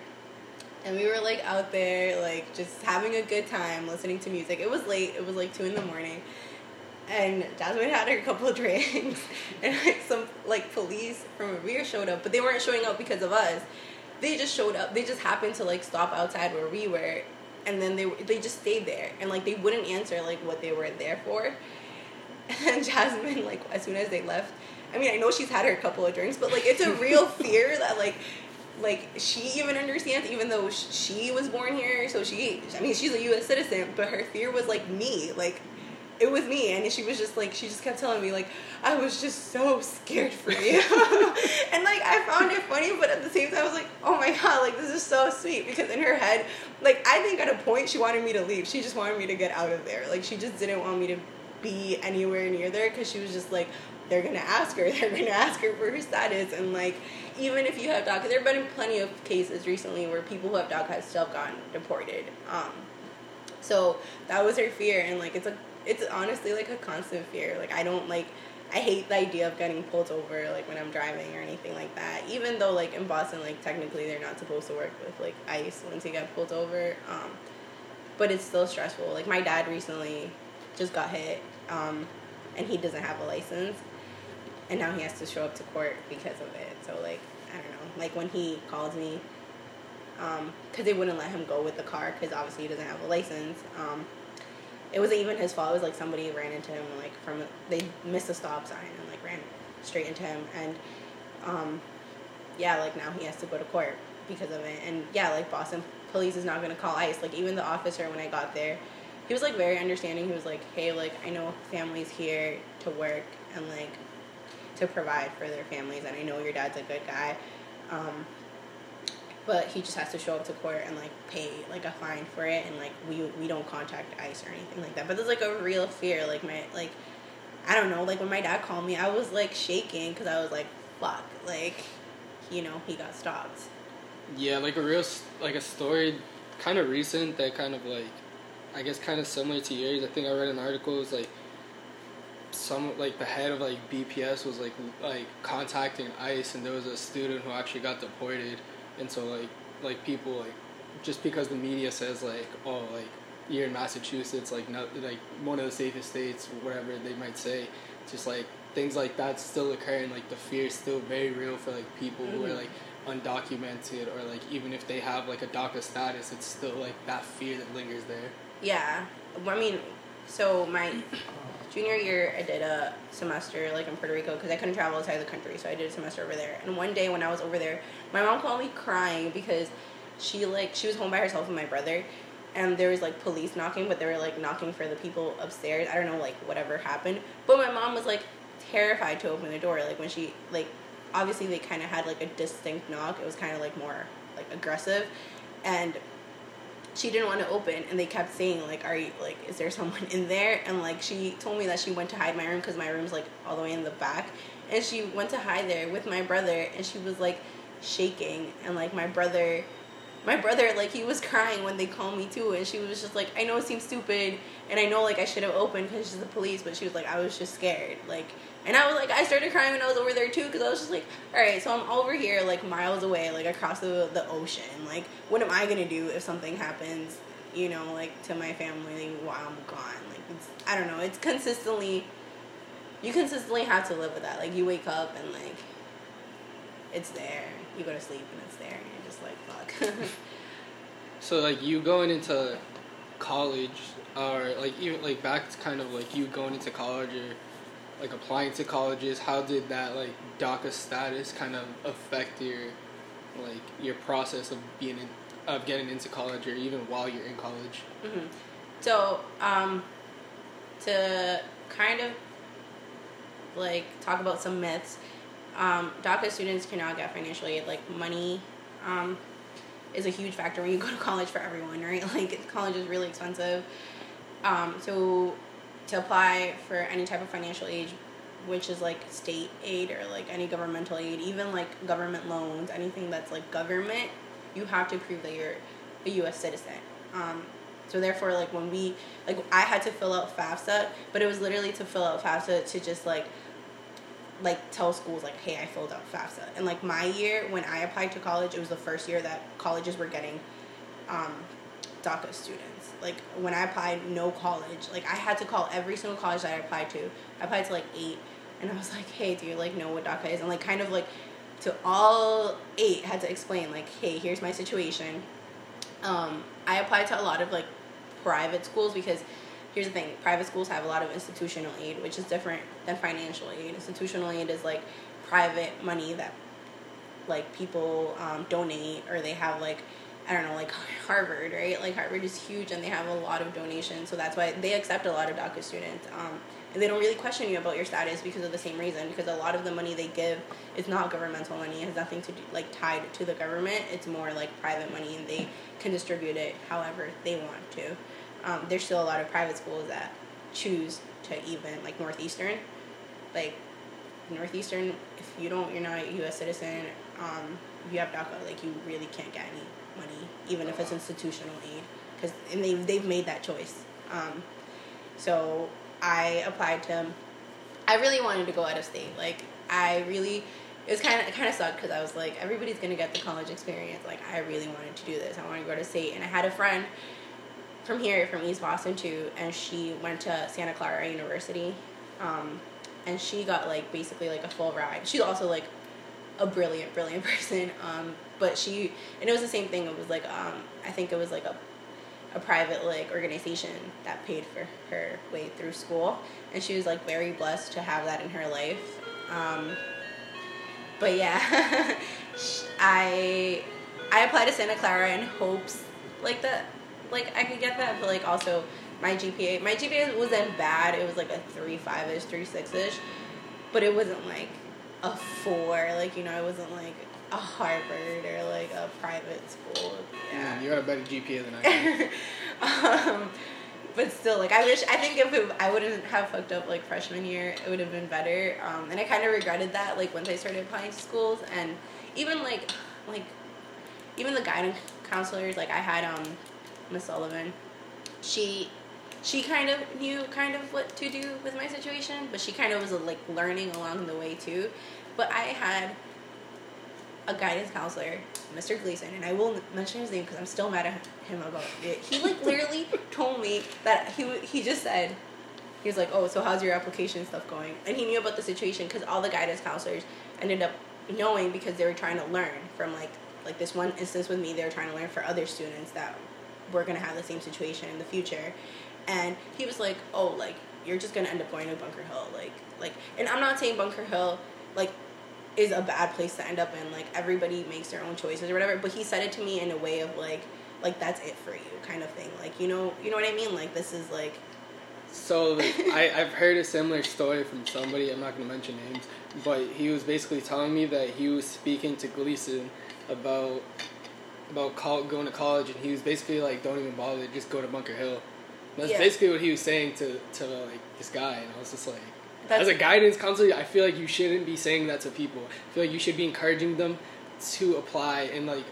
Speaker 2: And we were like out there like just having a good time listening to music. It was late. It was like two in the morning. And Jasmine had a couple [LAUGHS] drinks, and like some like police from Revere showed up, but they weren't showing up because of us. They just showed up. They just happened to like stop outside where we were, and then they they just stayed there, and like they wouldn't answer like what they were there for. [LAUGHS] And Jasmine, like as soon as they left, I mean I know she's had her couple of drinks, but like it's a real [LAUGHS] fear that like like she even understands even though she was born here so she i mean she's a us citizen but her fear was like me like it was me and she was just like she just kept telling me like i was just so scared for you. [LAUGHS] And like i found it funny but at the same time i was like oh my god like this is so sweet because in her head like i think at a point she wanted me to leave. She just wanted me to get out of there. Like she just didn't want me to be anywhere near there because she was just like they're gonna ask her [LAUGHS] they're gonna ask her for her status and like even if you have DACA, there have been plenty of cases recently where people who have DACA have still gotten deported um, so that was her fear and like it's a it's honestly like a constant fear. Like I don't like I hate the idea of getting pulled over like when I'm driving or anything like that. Even though like in Boston like technically they're not supposed to work with like ICE once you get pulled over. Um, but it's still stressful. Like my dad recently just got hit um, and he doesn't have a license and now he has to show up to court because of it. So like I don't know. Like when he called me because um, they wouldn't let him go with the car because obviously he doesn't have a license. Um, it wasn't even his fault. It was like somebody ran into him like from they missed a stop sign and like ran straight into him and um, yeah, like now he has to go to court because of it. And yeah, like Boston police is not gonna call ICE. Like even the officer when I got there, he was like very understanding. He was like, "Hey, like I know families here to work and like to provide for their families, and I know your dad's a good guy." Um, but he just has to show up to court and like pay like a fine for it and like we we don't contact ice or anything like that but there's like a real fear like my like i don't know like when my dad called me i was like shaking because i was like fuck like you know he got stopped
Speaker 1: yeah like a real like a story kind of recent that kind of like i guess kind of similar to yours i think i read an article it was like some like the head of like bps was like like contacting ice and there was a student who actually got deported and so like like people like just because the media says like oh like you're in Massachusetts like not like one of the safest states whatever they might say just like things like that still occurring like the fear is still very real for like people mm-hmm. who are mm-hmm. like undocumented or like even if they have like a DACA status it's still like that fear that lingers there
Speaker 2: yeah I mean so my junior year, I did a semester like in Puerto Rico because I couldn't travel outside the country, so I did a semester over there. And one day when I was over there, my mom called me crying because she like she was home by herself with my brother, and there was like police knocking, but they were like knocking for the people upstairs. I don't know like whatever happened, but my mom was like terrified to open the door. Like when she like obviously they kind of had like a distinct knock. It was kind of like more like aggressive, and she didn't want to open and they kept saying like are you like is there someone in there? And like she told me that she went to hide my room because my room's like all the way in the back. And she went to hide there with my brother and she was like shaking. And like my brother my brother like he was [LAUGHS] crying when they called me too and she was just like i know it seems stupid and i know like i should have opened because she's the police but she was like i was just scared. Like and I was like, I started crying when I was over there too, because I was just like, all right, so I'm over here, like miles away, like across the the ocean. Like, what am I gonna do if something happens, you know, like to my family while I'm gone? Like, it's, I don't know. It's consistently, you consistently have to live with that. Like, you wake up and like, it's there. You go to sleep and it's there, and you're just like, fuck. [LAUGHS]
Speaker 1: so like you going into college, or like even like back to kind of like you going into college or like applying to colleges, how did that like DACA status kind of affect your like your process of being in, of getting into college or even while you're in college?
Speaker 2: Mm-hmm. So um, to kind of like talk about some myths, um, DACA students cannot get financial aid. Like money um, is a huge factor when you go to [LAUGHS] college for everyone, right? Like college is really expensive. Um, so to apply for any type of financial aid, which is like state aid or like any governmental aid, even like government loans, anything that's like government, you have to prove that you're a U.S. citizen. Um, so therefore, like when we like, I had to fill out FAFSA, but it was literally to fill out FAFSA to just like like tell schools like, hey, I filled out FAFSA. And like my year when I applied to college, it was the first year that colleges were getting um, DACA students. Like when I applied, no college. Like I had to call every single college that I applied to. I applied to like eight, and I was like, hey, do you like know what DACA is? And like kind of like to all eight had to explain like, hey, here's my situation. Um, I applied to a lot of like private schools because here's the thing private schools have a lot of institutional aid which is different than financial aid institutional aid is like private money that like people um, donate or they have like I don't know, like Harvard, right? Like Harvard is huge and they have a lot of donations, so that's why they accept a lot of DACA students. Um, and they don't really question you about your status because of the same reason. Because a lot of the money they give is not governmental money; it has nothing to do like tied to the government. It's more like private money, and they can distribute it however they want to. Um, there's still a lot of private schools that choose to even like Northeastern, like Northeastern. If you don't, you're not a U.S. citizen. Um, if you have DACA, like you really can't get any even if it's institutional aid, because and they they've made that choice. Um, so I applied to. I really wanted to go out of state. Like I really, it was kind of kind of sucked because I was like, everybody's gonna get the college experience. Like I really wanted to do this. I wanted to go to state, and I had a friend from here, from East Boston too, and she went to Santa Clara University, um, and she got like basically like a full ride. She's also like a brilliant, brilliant [LAUGHS] person. Um, but she and it was the same thing. It was like um, I think it was like a a private like organization that paid for her way through school, and she was like very blessed to have that in her life. Um, but yeah, [LAUGHS] I I applied to Santa Clara in hopes like that like I could get that, but like also my GPA my GPA wasn't bad. It was like a three five ish, three six ish, but it wasn't like a four. Like you know, it wasn't like a Harvard or like a private school.
Speaker 1: Yeah, you got a better GPA than I [LAUGHS]
Speaker 2: do. um, but still, like I wish I think if it, I wouldn't have fucked up like freshman year, it would have been better. Um, and I kind of regretted that like once I started applying to schools and even like like even the guidance counselors like I had um Miss Sullivan, she she kind of knew kind of what to do with my situation, but she kind of was like learning along the way too. But I had a guidance counselor, Mr. Gleason, and I will mention his name because I'm still mad at him about it. He like [LAUGHS] literally told me that he he just said he was like, "Oh, so how's your application stuff going?" And he knew about the situation because all the guidance counselors ended up knowing because they were trying to learn from like like this one instance with me. They were trying to learn for other students that were gonna have the same situation in the future, and he was like, "Oh, like you're just gonna end up going to Bunker Hill, like like." And I'm not saying Bunker Hill like is a bad place to end up in. Like everybody makes their own choices or whatever. But he said it to me in a way of like, like that's it for you, kind of thing. Like you know, you know what I mean? Like this is like.
Speaker 1: So [LAUGHS] I I've heard a similar story from somebody. I'm not gonna mention names, but he was basically telling me that he was speaking to Gleason about about call, going to college, and he was basically like, "Don't even bother, just go to Bunker Hill." That's yeah. basically what he was saying to to like this guy, and I was just like, that's, as a guidance counselor, I feel like you shouldn't be saying that to people. I feel like you should be encouraging them to apply and like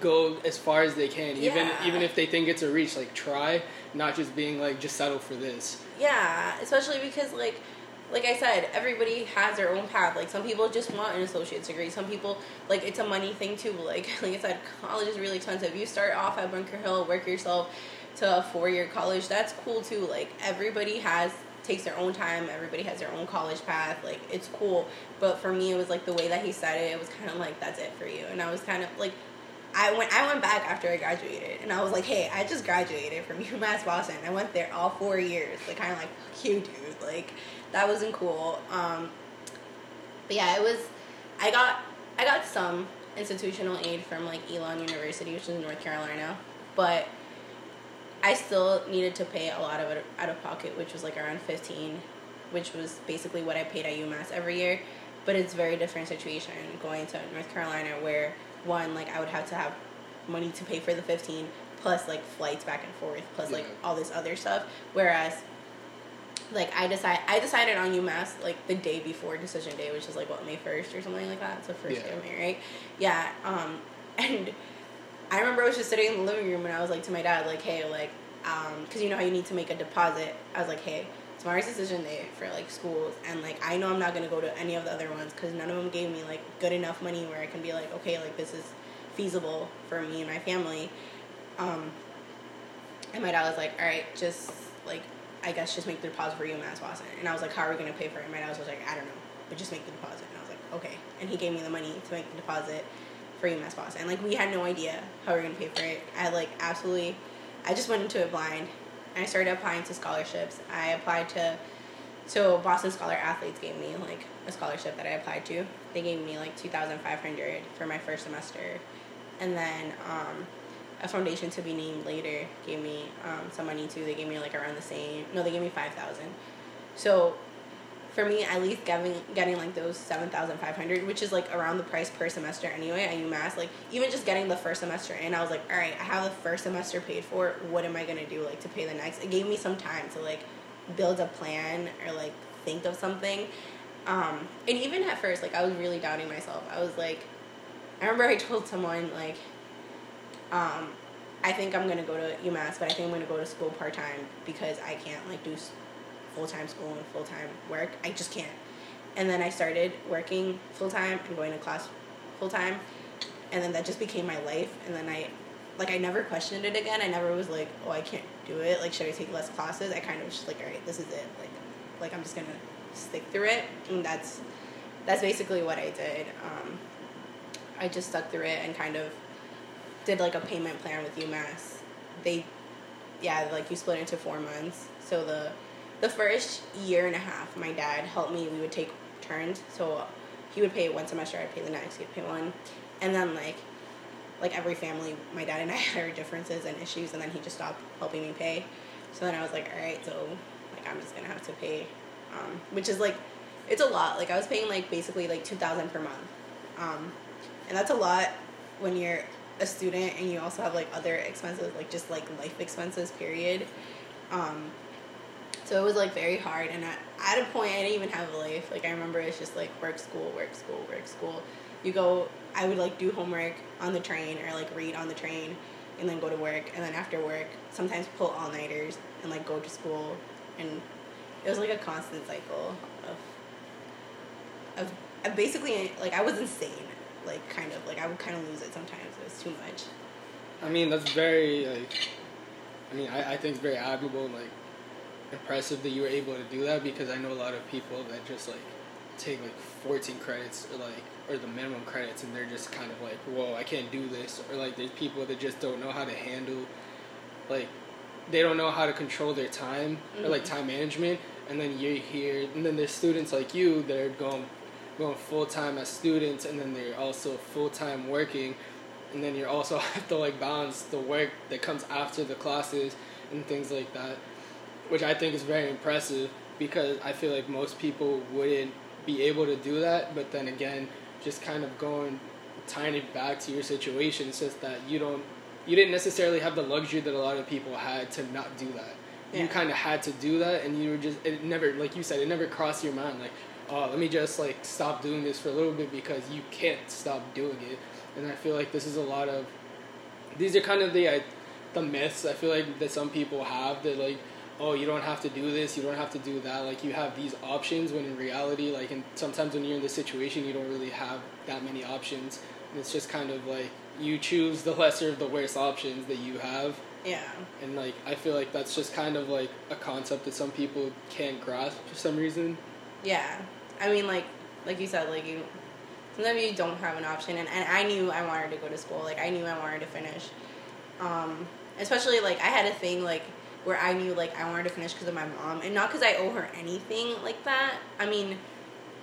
Speaker 1: go as far as they can, yeah. even even if they think it's a reach. Like try, not just being like just settle for this.
Speaker 2: Yeah, especially because like like I said, everybody has their own path. Like some people just want an associate's degree. Some people like it's a money thing too. [LAUGHS] Like like I said, college is really expensive. You start off at Bunker Hill, work yourself to a four year college. That's cool too. Like everybody has takes their own time. Everybody has their own college path. Like it's cool. But for me, it was like the way that he said it. It was kind of like that's it for you. And I was kind of like, I went I went back after I graduated, and I was like, hey, I just graduated from [LAUGHS] UMass Boston. I went there all four years. Like kind of like, you dude. Like that wasn't cool. Um, but yeah, it was. I got I got some institutional aid from like Elon University, which is in North Carolina, but I still needed to pay a lot of it out of pocket, which was like around fifteen, which was basically what I paid at UMass every year. But it's a very different situation going to North Carolina, where one like I would have to have money to pay for the fifteen plus like flights back and forth plus yeah. like all this other stuff. Whereas like I decide I decided on UMass like the day before decision day, which is like what May first or something like that. It's the first yeah. day of May, right? Yeah. Um, [LAUGHS] and I remember I was just sitting in the living room and I was like to my dad, like, hey, like, um, cause you know how you need to make a deposit. I was like, hey, tomorrow's decision day for like schools, and like I know I'm not gonna go to any of the other ones because none of them gave me like good enough money where I can be like, okay, like this is feasible for me and my family. Um, and my dad was like, all right, just like I guess just make the deposit for UMass Boston. And I was like, how are we gonna pay for it? And my dad was like, I don't know, but just make the deposit. And I was like, okay. And he gave me the money to make the deposit for UMass Boston. And like we had no idea how we were gonna pay for it. I like absolutely, I just went into it blind. And I started applying to scholarships. I applied to, so Boston Scholar Athletes gave me like a scholarship that I applied to. They gave me like two thousand five hundred for my first semester, and then um, a foundation to be named later gave me um, some money too. They gave me like around the same. No, they gave me five thousand. So for me, at least getting getting like those seven thousand five hundred, which is like around the price per semester anyway at UMass. Like even just getting the first semester in, I was like, all right, I have the first semester paid for. What am I gonna do like to pay the next? It gave me some time to like build a plan or like think of something. Um, and even at first, like I was really doubting myself. I was like, I remember I told someone like, um, I think I'm gonna go to UMass, but I think I'm gonna go to school part time because I can't like do full time school and full time work. I just can't. And then I started working full time and going to class full time, and then that just became my life. And then I, like, I never questioned it again. I never was like, oh, I can't do it. Like, should I take less classes? I kind of was just like, all right, this is it. Like, like I'm just gonna stick through it, and that's that's basically what I did. Um, I just stuck through it and kind of did like a payment plan with UMass. They, yeah, like you split into four months. So the the first year and a half, my dad helped me. We would take turns, so he would pay one semester, I'd pay the next, he'd pay one, and then like, like every family, my dad and I [LAUGHS] had our differences and issues, and then he just stopped helping me pay. So then I was like, all right, so like I'm just gonna have to pay, um, which is like, it's a lot. Like I was paying like basically like two thousand per month, um, and that's a lot when you're a student and you also have like other expenses, like just like life expenses. Period. Um, so it was like very hard, and at, at a point I didn't even have a life. Like I remember it's just like work, school, work, school, work, school. You go. I would like do homework on the train or like read on the train, and then go to work, and then after work sometimes pull all nighters and like go to school, and it was like a constant cycle of of, of basically like I was insane. Like kind of like I would kind of lose it sometimes. It was too much.
Speaker 1: I mean that's very like. I mean I, I think it's very admirable like impressive that you were able to do that because I know a lot of people that just like take like 14 credits or like or the minimum credits and they're just kind of like whoa I can't do this or like there's people that just don't know how to handle like they don't know how to control their time mm-hmm. or like mm-hmm. time management and then you're here and then there's students like you that are going going full time as students and then they're also full time working and then you also [LAUGHS] have to like balance the work that comes after the classes and things like that which I think is very impressive because I feel like most people wouldn't be able to do that. But then again, just kind of going tying it back to your situation, it's just that you don't, you didn't necessarily have the luxury that a lot of people had to not do that. Yeah. You kind of had to do that, and you were just it never, like you said, it never crossed your mind like, oh, let me just like stop doing this for a little bit because you can't stop doing it. And I feel like this is a lot of, these are kind of the uh, the myths I feel like that some people have that like oh you don't have to do this you don't have to do that. Like you have these options when in reality like and sometimes when you're in this situation you don't really have that many options. And it's just kind of like you choose the [LAUGHS] lesser of the worst options that you have.
Speaker 2: Yeah.
Speaker 1: And like i feel like that's just kind of like a concept that some people can't grasp for some reason.
Speaker 2: Yeah. I mean like like you said like you sometimes you don't have an option. And, and i knew i wanted to go to school. Like i knew i wanted to finish. Um especially like i had a thing like where I knew like I wanted to finish because of my mom, and not because I owe her anything like that. I mean,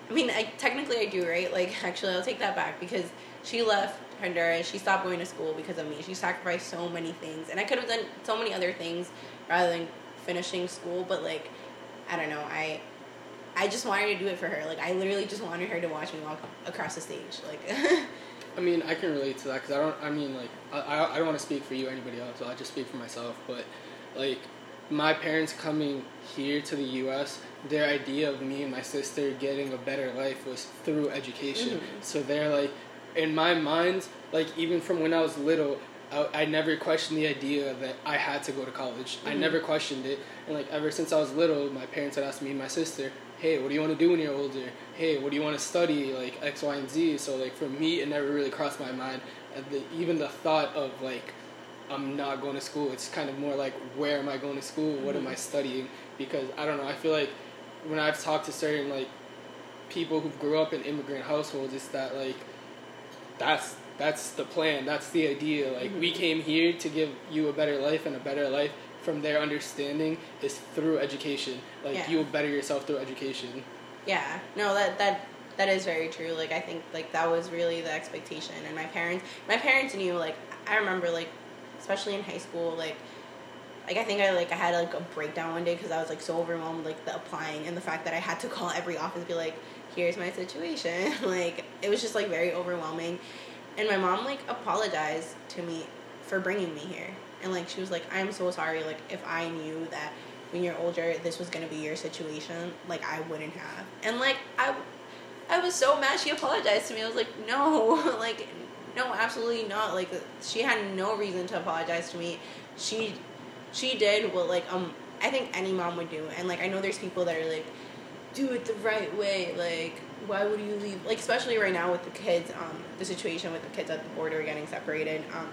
Speaker 2: I mean, I technically I do, right? Like, [LAUGHS] actually, I'll take that back because she left Honduras. She stopped going to school because of me. She sacrificed so many things, and I could have done so many other things rather than finishing school. But like, I don't know. I I just wanted to do it for her. Like, I literally just wanted her to watch me walk across the stage. Like. [LAUGHS]
Speaker 1: I mean, I can relate to that because I don't. I mean, like, I I don't want to speak for you or anybody else. So I just speak for myself. But like my parents coming here to the U.S., their idea of me and my sister getting a better life was through education. Mm-hmm. So they're like, in my mind, like even from when I was little, I, I never questioned the idea that I had to go to college. Mm-hmm. I never questioned it, and like ever since I was little, my parents had asked me and my sister, "Hey, what do you want to do when you're older? Hey, what do you want to study? Like X, Y, and Z." So like for me, it never really crossed my mind. The, even the thought of like I'm not going to school. It's kind of more like where am I going to school? What mm-hmm. am I studying? Because I don't know. I feel like when I've talked to certain like people who grew up in immigrant households, it's that like that's that's the plan. That's the idea. Like mm-hmm. we came here to give you a better life and a better life from their understanding is through education. Like yeah. you will better yourself through education.
Speaker 2: Yeah. No, that that that is very true. Like I think like that was really the expectation and my parents my parents knew like I remember like especially in high school, like like I think I like I had like a breakdown one day because I was like so overwhelmed like the applying and the fact that I had to [LAUGHS] call every office and be like, here's my situation. [LAUGHS] like it was just like very overwhelming, and my mom like apologized to me for bringing me here. And like she was like I'm so sorry. Like if I knew that when you're older this was gonna be your situation like I wouldn't have. And like I I was so mad she apologized to me. I was like no. [LAUGHS] Like no absolutely not. Like she had no reason to apologize to me. She she did what like um I think any mom would do. And like I know there's people that are like do it the right way. Like why would you leave? Like especially right now with the kids um the situation with the kids at the border getting separated um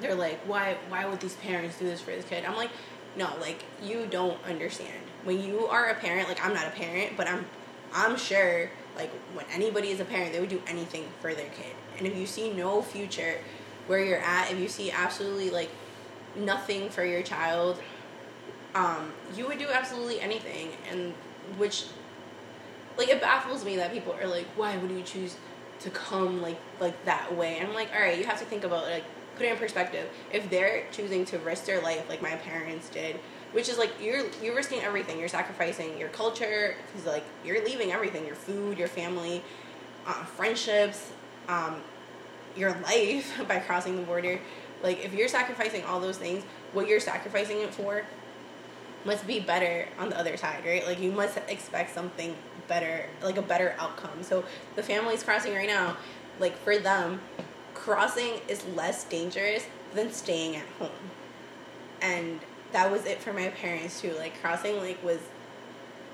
Speaker 2: they're like why why would these parents do this for this kid? I'm like no like you don't understand. When you are a parent like i'm not a parent but i'm i'm sure like when anybody is a parent they would do anything for their kid. And if you see no future where you're at if you see absolutely like nothing for your child um you would do absolutely anything. And which like it baffles me that people are like why would you choose to come like like that way? And i'm like all right you have to think about like put it in perspective. If they're choosing to risk their life like my parents did, which is like you're you're risking everything. You're sacrificing your culture because like you're leaving everything, your food, your family, uh, friendships, um, your life [LAUGHS] by crossing the border. Like if you're sacrificing all those things, what you're sacrificing it for must be better on the other side, right? Like you must expect something better, like a better outcome. So the families crossing right now, like for them, crossing is less dangerous than staying at home. And that was it for my parents too. Like crossing like was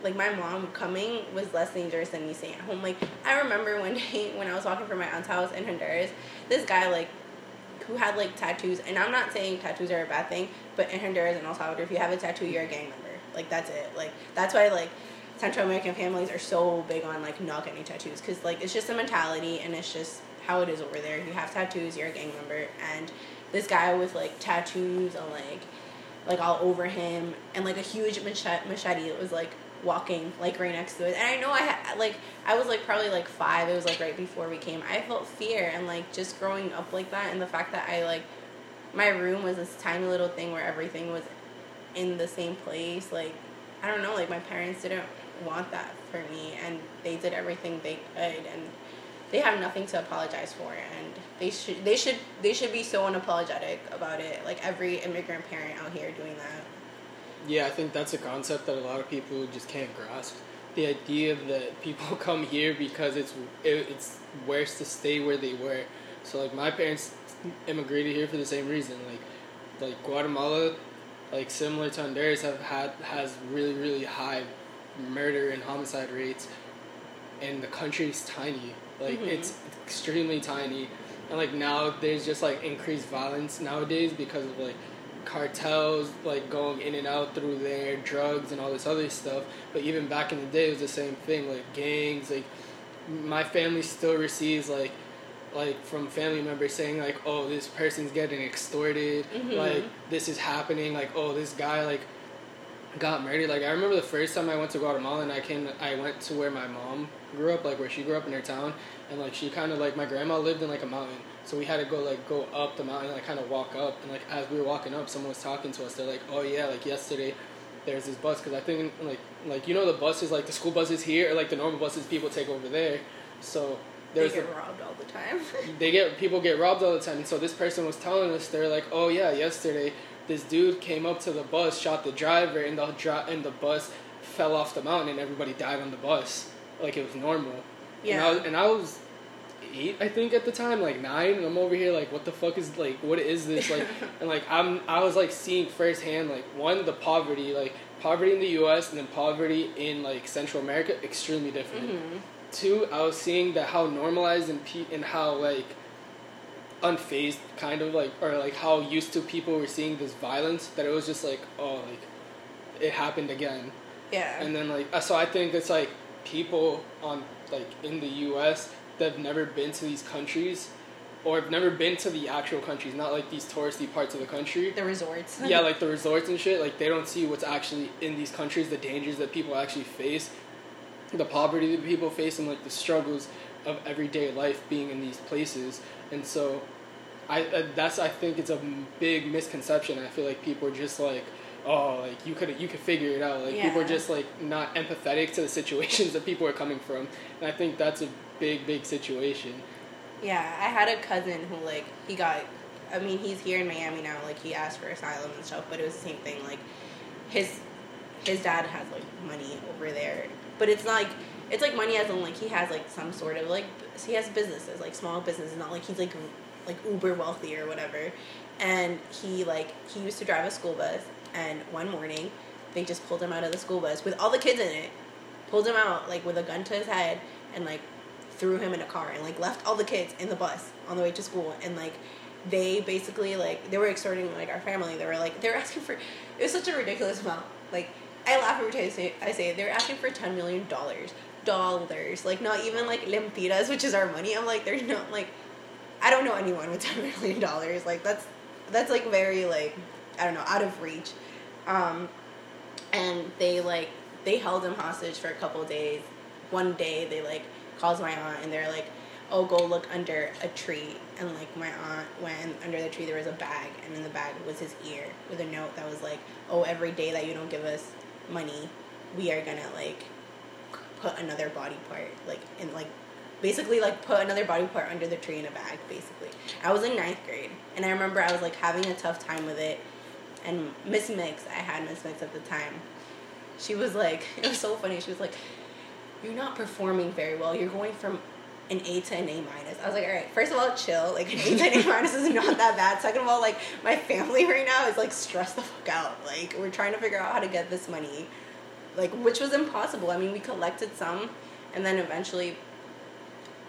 Speaker 2: like my mom coming was less dangerous than me staying at home. Like I remember one [LAUGHS] day when I was walking from my aunt's house in Honduras, this guy like who had like tattoos, and I'm not saying tattoos are a bad thing, but in Honduras and El Salvador, if you have a tattoo, you're a gang member. Like that's it. Like that's why like Central American families are so big on like not getting tattoos because like it's just a mentality and it's just how it is over there. You have tattoos, you're a gang member, and this guy with like tattoos and like like all over him and like a huge machete, machete that was like walking like right next to it. And I know I had like I was like probably like five. It was like right before we came. I felt fear and like just growing up like that and the fact that I like my room was this tiny little thing where everything was in the same place. Like I don't know. Like my parents didn't want that for me and they did everything they could and they have nothing to apologize for and they should they should they should be so unapologetic about it. Like every immigrant parent out here doing that.
Speaker 1: Yeah i think that's a concept that a lot of people just can't grasp. The idea that people [LAUGHS] come here because it's it, it's worse to stay where they were. So like my parents immigrated here for the same reason. Like like guatemala like similar to honduras have had has really really high murder and homicide rates. And the country's tiny. Like mm-hmm. it's extremely tiny, and like now there's just like increased violence nowadays because of like cartels like going in and out through there, drugs and all this other stuff. But even back in the day, it was the same thing. Like gangs, like my family still receives like like from family members saying like, oh, this person's getting extorted, mm-hmm. like this is happening, like oh, this guy like got murdered. Like I remember the first time I went to Guatemala and I came, I went to where my mom grew up, like where she grew up in her town, and like she kind of like my grandma lived in like a mountain, so we had to go like go up the mountain, like kind of walk up, and like as we were walking up, someone was talking to us. They're like, "Oh yeah, like yesterday." There's this bus because I think like like you know the buses like the school buses here or like the normal buses people take over there, so
Speaker 2: there's they get robbed all the time. [LAUGHS]
Speaker 1: they get people get robbed all the time, and so this person was telling us they're like, oh yeah, yesterday this dude came up to the bus, shot the driver, and the dri- and the bus fell off the mountain, and everybody died on the bus like it was normal. Yeah. And I was, and I was eight, I think, at the time, like nine, and I'm over here like, what the fuck is like, what is this like? [LAUGHS] and like I'm, I was like seeing firsthand like one the poverty, like poverty in the U.S. and then poverty in like Central America, extremely different. Mm-hmm. Two, I was seeing that how normalized and pe- and how like unfazed kind of like or like how used to people were seeing this violence that it was just like oh like it happened again
Speaker 2: yeah
Speaker 1: and then like so i think it's like people on like in the us that have never been to these countries or have never been to the actual countries not like these touristy parts of the country.
Speaker 2: The resorts.
Speaker 1: Yeah like the resorts and shit like they don't see what's actually in these countries the dangers that people actually face the poverty that people face and like the struggles of everyday life being in these places. And so I uh, that's I think it's a big misconception. I feel like people are just like, oh, like you could you could figure it out. Like people are just like not empathetic to the situations that people are coming from, and I think that's a big big situation.
Speaker 2: Yeah, I had a cousin who like he got. I mean, he's here in Miami now. Like he asked for asylum and stuff, but it was the same thing. Like his his dad has like money over there, but it's not like it's like money as in like he has like some sort of like he has businesses like small businesses. Not like he's like like uber wealthy or whatever. And he like he used to drive a school bus, and one morning they just pulled him out of the school bus with all the kids in it, pulled him out like with a gun to his head, and like threw him in a car and like left all the kids in the bus on the way to school. And like they basically like they were extorting like our family. They were like they were asking for it was such a ridiculous amount. Like i laugh every time I say, they were asking for 10 million dollars dollars like not even like lempiras which is our money. I'm like there's no like i don't know anyone with 10 million dollars. Like that's that's like very like i don't know out of reach. Um and they like they held him hostage for a couple days. One day they like calls my aunt and they're like oh go look under a tree. And like my aunt went under the tree. There was a bag and in the bag was his ear with a note that was like oh every day that you don't give us money we are gonna like put another body part like in like basically like put another body part under the tree in a bag basically. I was in ninth grade and i remember i was like having a tough time with it and miss mix i had miss mix at the time she was like [LAUGHS] it was so funny she was like you're not performing very well you're going from an A to an A minus. I was like, all right, first of all, chill. Like an A to an A [LAUGHS] minus is not that bad. Second of all, like my family right now is like stressed the fuck out. Like we're trying to figure out how to get this money, like which was impossible. I mean, we collected some, and then eventually,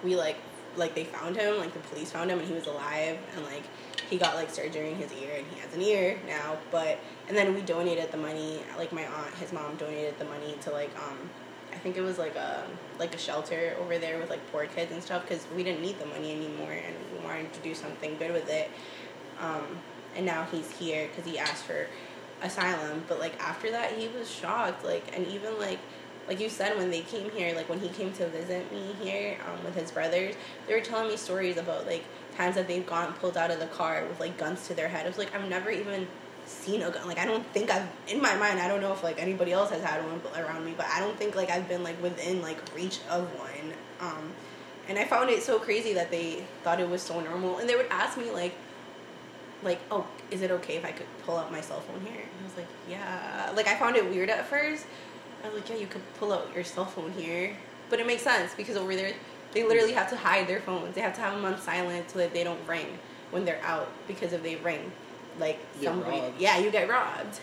Speaker 2: we like like they found him. Like the police found him, and he was alive, and like he got like surgery in his ear, and he has an ear now. But and then we donated the money. Like my aunt, his mom donated the money to like um I think it was like a like a shelter over there with like poor kids and stuff because we didn't need the money anymore and we wanted to do something good with it. Um, and now he's here because he asked for asylum. But like after that, he was shocked. Like and even like like you said when they came here, like when he came to visit me here um, with his brothers, they were telling me stories about like times that they've gone pulled out of the car with like guns to their head. I was like, I've never even seen a gun. Like I don't think I've in my mind. I don't know if like anybody else has had one around me, but I don't think like I've been like within like reach of one. Um, and I found it so crazy that they thought it was so normal, and they would ask me like, like, oh, is it okay if I could pull out my cell phone here? And I was like, yeah. Like I found it weird at first. I was like, yeah, you could pull out your cell phone here, but it makes sense because over there they literally have to hide their phones. They have to have them on silent so that they don't ring when they're out because if they ring, like somebody,
Speaker 1: robbed.
Speaker 2: yeah, you get robbed.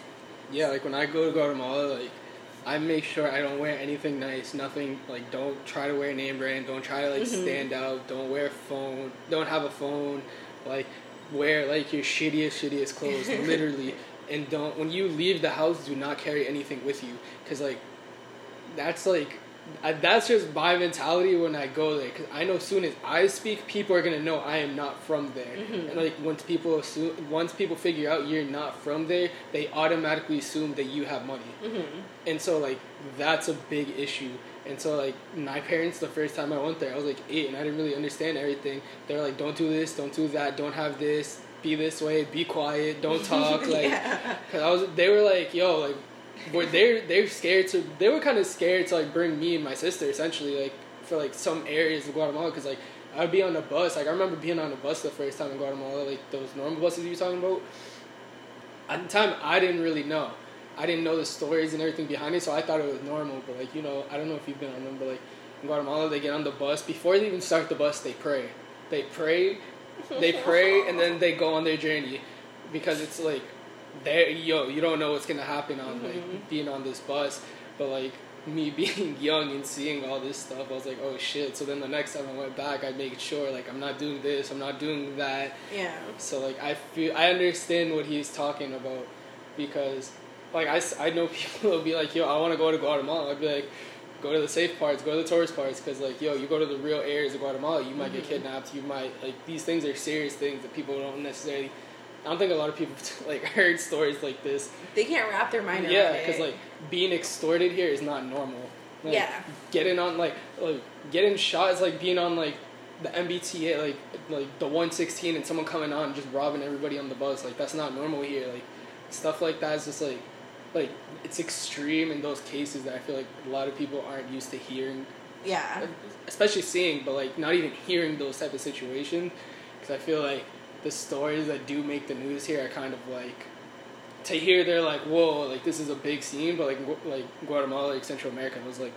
Speaker 1: Yeah, like when I go to Guatemala, like I make sure I don't wear anything nice, nothing like don't try to wear name brand, don't try to like
Speaker 2: Mhm.
Speaker 1: stand out, don't wear a phone, don't have a phone, like wear like your shittiest shittiest clothes, [LAUGHS] literally, and don't when you leave the house, do not carry anything with you, cause like that's like. I, that's just my mentality when I go there, cause I know as soon as I speak, people are gonna know I am not from there.
Speaker 2: Mhm.
Speaker 1: And like once people assume, once people figure out you're not from there, they automatically assume that you have money.
Speaker 2: Mm-hmm.
Speaker 1: And so like that's a big issue. And so like my parents, the first time I went there, I was like eight, and I didn't really understand everything. They're like, "Don't do this, don't do that, don't have this, be this way, be quiet, don't [LAUGHS] talk." Like,
Speaker 2: yeah.
Speaker 1: cause I was, they were like, "Yo, like." Were they're they're scared to they were kind of scared to like bring me and my sister essentially like for like some areas of Guatemala because like I'd be on the bus like I remember being on the bus the first time in Guatemala like those normal buses you were talking about. At the time I didn't really know. I didn't know the stories and everything behind it so I thought it was normal but like you know I don't know if you've been on them but like in Guatemala they get on the bus before they even start the bus they pray. They pray they pray and then they go on their journey because it's like there yo you don't know what's gonna happen on
Speaker 2: Mhm.
Speaker 1: like being on this bus but like me [LAUGHS] being young and seeing all this stuff i was like oh shit so then the next time i went back i made sure like i'm not doing this i'm not doing that
Speaker 2: yeah.
Speaker 1: so like i feel i understand what he's talking about because like I, I know [LAUGHS] people will be like yo i want to go to guatemala i'd be like go to the safe parts go to the tourist parts because like yo you go to the real areas of guatemala you might get
Speaker 2: Mhm.
Speaker 1: kidnapped you might like these things are serious things that people don't necessarily i don't think a lot of people [LAUGHS] like heard stories like this
Speaker 2: They can't wrap their mind around
Speaker 1: yeah
Speaker 2: it.
Speaker 1: because like being extorted here is not normal like,
Speaker 2: Yeah.
Speaker 1: getting on like, like getting shot is like being on like the MBTA, like like the one sixteen, and someone coming on and just robbing everybody on the bus. Like that's not normal here. Like stuff like that is just like like it's extreme in those cases that I feel like a lot of people aren't used to hearing.
Speaker 2: Yeah.
Speaker 1: Especially seeing, but like not even hearing those type of situations, because I feel like the stories that do make the news here are kind of like to hear they're like whoa like this is a big scene but like like Guatemala like Central America was like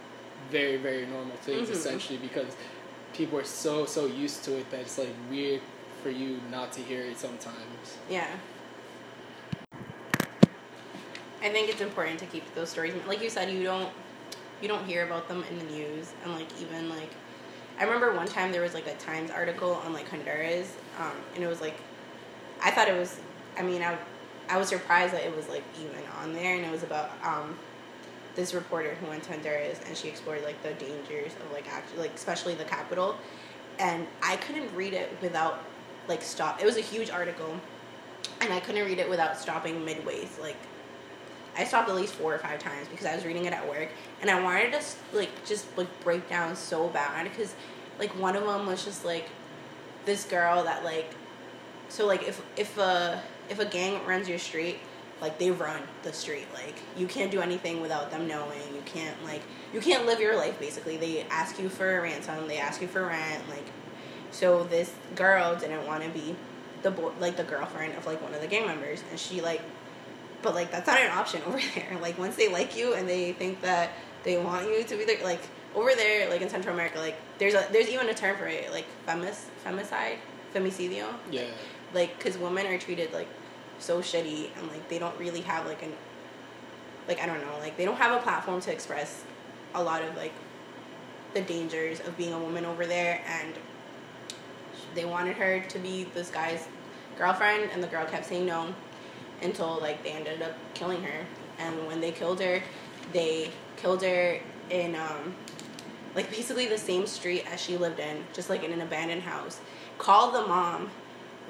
Speaker 1: very very normal things mm-hmm. essentially because people are so so used to it that it's like weird for you not to hear it sometimes
Speaker 2: yeah I think it's important to keep those stories like you said you don't you don't hear about them in the news and like even like I remember one time there was like a Times article on like Honduras um, and it was like I thought it was I mean I I was surprised that it was like even on there, and it was about um, this reporter who went to Honduras and she explored like the dangers of like actually like especially the capital, and I couldn't read it without like stop. It was a huge article, and I couldn't read it without stopping midway. Like I stopped at least four or five times because I was reading it at work, and I wanted to like just like break down so bad because like one of them was just like this girl that like so like if if a if a gang runs your street, like they run the street. Like you can't do anything without them knowing. You can't like you can't live your life basically. They ask you for a ransom. They ask you for rent. Like so this girl didn't want to be the boy, like the girlfriend of like one of the gang members, and she like, but like that's not an option [LAUGHS] over there. Like once they like you and they think that they want you to be there, like over there, like in Central America, like there's a there's even a term for it, like femis femicide, femicidio.
Speaker 1: Yeah
Speaker 2: like because women are treated like so shitty and like they don't really have like an like I don't know like they don't have a platform to express a lot of like the dangers of being a woman over there and they wanted her to be this guy's girlfriend and the girl kept saying no until like they ended up killing her and when they killed her they killed her in um like basically the same street as she lived in just like in an abandoned house called the mom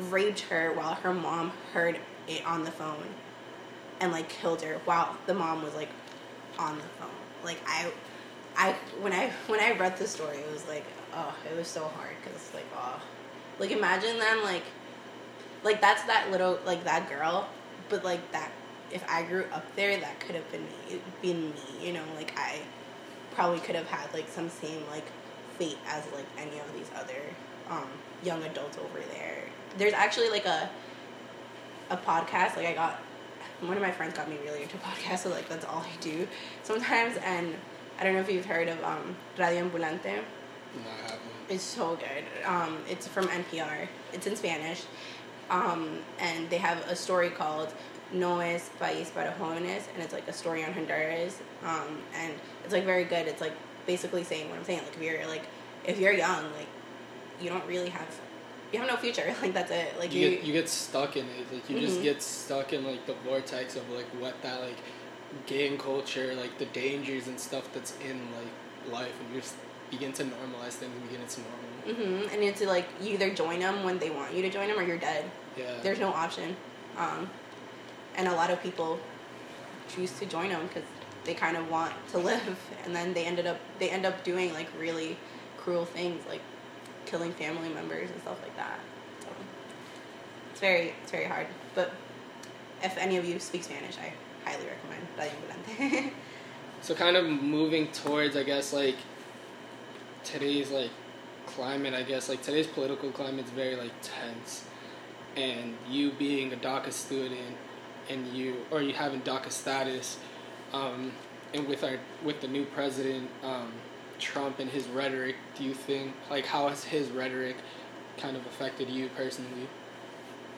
Speaker 2: raped her while her mom heard it on the phone and like killed her while the mom was like on the phone. Like I, I when I when I read the story, it was like oh, it was so hard because like oh, like imagine then like, like that's that little like that girl, but like that if I grew up there, that could have been me, been me. You know, like I probably could have had like some same like fate as like any of these other um, young adults over there there's actually like a a podcast. Like I got one of my friends got me really into podcasts, so like that's all I do sometimes. And I don't know if you've heard of um, Radio Ambulante.
Speaker 1: No, I haven't.
Speaker 2: It's so good. Um, it's from NPR. It's in Spanish, um, and they have a story called "No es país para jóvenes," and it's like a story on Honduras. Um, and it's like very good. It's like basically saying what I'm saying. Like if you're like if you're young, like you don't really have you have no future. [LAUGHS] Like that's it. Like
Speaker 1: you, you get you get stuck in it. Like you mm-hmm. just get stuck in like the vortex of like what that like gang culture, like the dangers and stuff that's in like life, and you just begin to normalize things and begin it's normal.
Speaker 2: Mm-hmm. And to like you either join them when they want you to join them, or you're dead.
Speaker 1: Yeah.
Speaker 2: There's no option. Um, and a lot of people choose to join them because they kind of want to live, [LAUGHS] and then they ended up they end up doing like really cruel things, like killing family members and stuff like that. So it's very it's very hard. But if any of you speak Spanish, I highly recommend [LAUGHS]
Speaker 1: so kind of moving towards I guess like today's like climate, I guess like today's political climate is very like tense. And you being a DACA student and you or you having DACA status, um, and with our with the new president, um, Trump and his rhetoric, do you think like how has his rhetoric kind of affected you personally?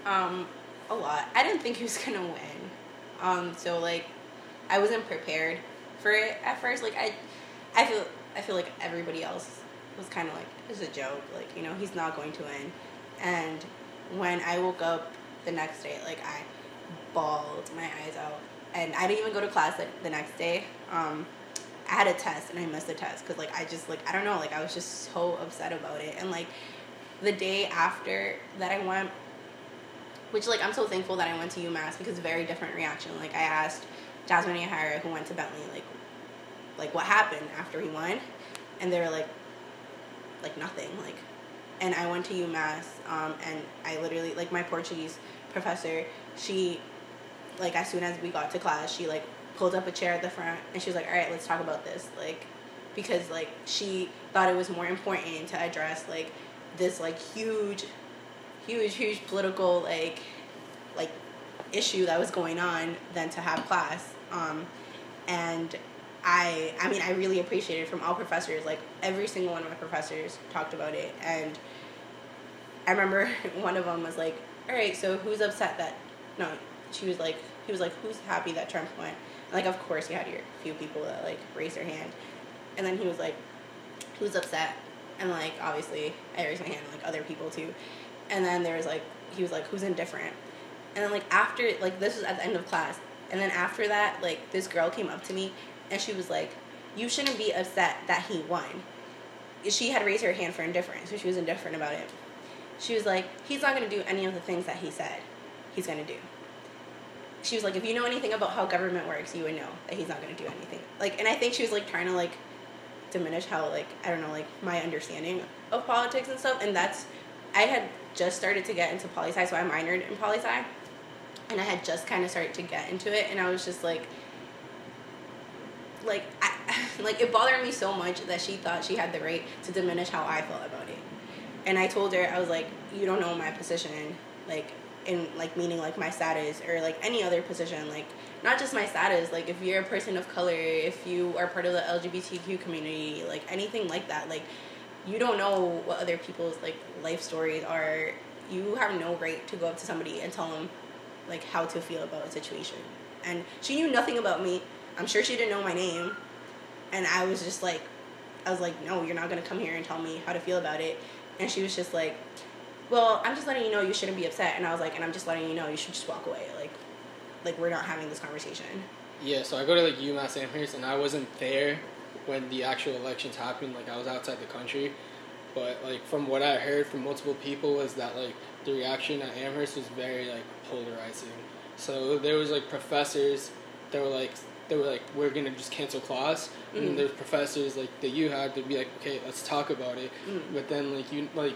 Speaker 2: Um, a lot. I didn't think he was [LAUGHS] gonna win. Um, so like, I wasn't prepared for it at first. Like I, I feel I feel like everybody else was kind of like it's a joke. Like you know he's not going to win. And when I woke up the next day, like I bawled my eyes out, and I didn't even go to class the, the next day. Um, I had a test and I missed the test because like I just like I don't know like I was just so upset about it and like the day after that I went which like I'm so thankful that I went to UMass because very different reaction like I asked Jasmine Yahara who went to Bentley like like what happened after he won and they were like like nothing like and I went to UMass, um, and I literally like my Portuguese professor. She, like, as soon as we got to class, she like pulled up a chair at the front, and she was like, "All right, let's talk about this," like, because like she thought it was more important to address like this like huge, huge, huge political like, like, issue that was going on than to have class. Um, and I I mean I really appreciate it from all professors. Like every single one of my professors talked about it, and I remember [LAUGHS] one of them was like, "All right, so who's upset that?" No, she was like, he was like, "Who's happy that Trump won?" And like, of course, you had your few people that like raised their hand, and then he was like, "Who's upset?" And like, obviously, I raised my hand, and like other people too, and then there was like, he was like, "Who's indifferent?" And then like after like this was at the end of class, and then after that, like this girl came up to me and she was like, "You shouldn't be upset that he won." She had raised her hand for indifference, so she was indifferent about it. She was like, "He's not to do any of the things that he said he's to do." She was like, "If you know anything about how government works, you would know that he's not going to do anything." Like, and I think she was like trying to like diminish how like I don't know like my understanding of politics and stuff, and that's I had just started to get into poli sci, so I minored in poli sci, and I had just kind of started to get into it, and I was just like like I, [LAUGHS] like it bothered me so much that she thought she had the right to diminish how I felt about it. And I told her I was like, you don't know my position, like in like meaning like my status or like any other position, like not just my status. Like if you're a person of color, if you are part of the LGBTQ community, like anything like that, like you don't know what other people's like life stories are. You have no right to go up to somebody and tell them like how to feel about a situation. And she knew nothing about me I'm sure she didn't know my name. And I was just like, I was like, no, you're not going to come here and tell me how to feel about it. And she was just like, well, I'm just letting you know you shouldn't be upset. And I was like, and I'm just letting you know you should just walk away. Like, like we're not having this conversation.
Speaker 1: Yeah, so I go to like UMass Amherst, and I wasn't there when the actual elections happened. Like I was outside the country, but like from what I heard from multiple people was that like the reaction at Amherst was very like polarizing. So there was like professors that were like they were like, we're gonna just cancel class, mm. and there's professors like that you had to be like, okay, let's talk about it. Mm. But then like you like,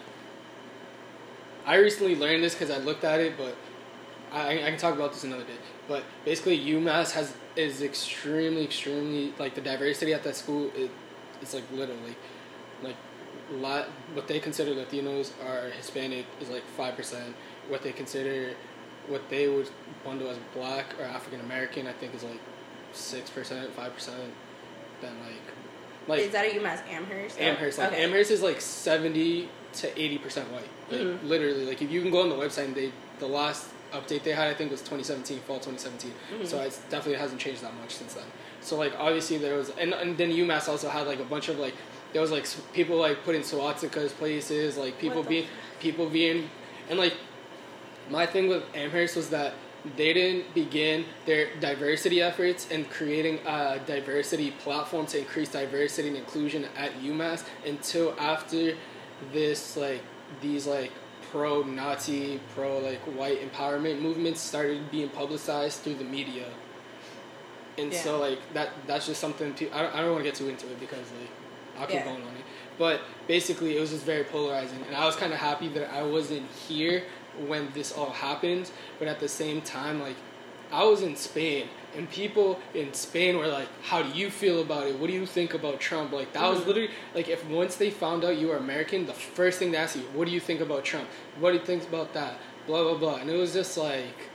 Speaker 1: I recently learned this because I looked at it, but I I can talk about this another day. But basically, UMass has is extremely extremely like the diversity at that school. It, it's like literally, like, lot what they consider Latinos are Hispanic is like five percent. What they consider what they would bundle as black or African American, I think, is like six percent, five percent, then like
Speaker 2: like is that a UMass Amherst?
Speaker 1: Amherst, like okay. Amherst is like seventy to eighty percent white. Like, mm-hmm. Literally, like if you can go on the website and they the last update they had I think was twenty seventeen, fall twenty seventeen. mm mm-hmm. So it definitely hasn't changed that much since then. So like obviously there was and and then UMass also had like a bunch of like there was like people like putting swastikas places, like people being people being and like my thing with Amherst was that they didn't begin their diversity efforts and creating a diversity platform to increase diversity and inclusion at UMass until after this like these like pro Nazi, pro like white empowerment movements started being publicized through the media. And yeah. so like that that's just something to I don't, I don't want to get too into it because like I'll keep yeah. going on it. But basically it was just very polarizing and I was kind of happy that I wasn't here when this all happened, but at the same time, like I was in Spain and people in Spain were like, "How do you feel about it? What do you think about Trump?" Like that was mm-hmm. literally like if once they found out you were American, the first thing they asked you, "What do you think about Trump? What do you think about that?" Blah blah blah, and it was just like.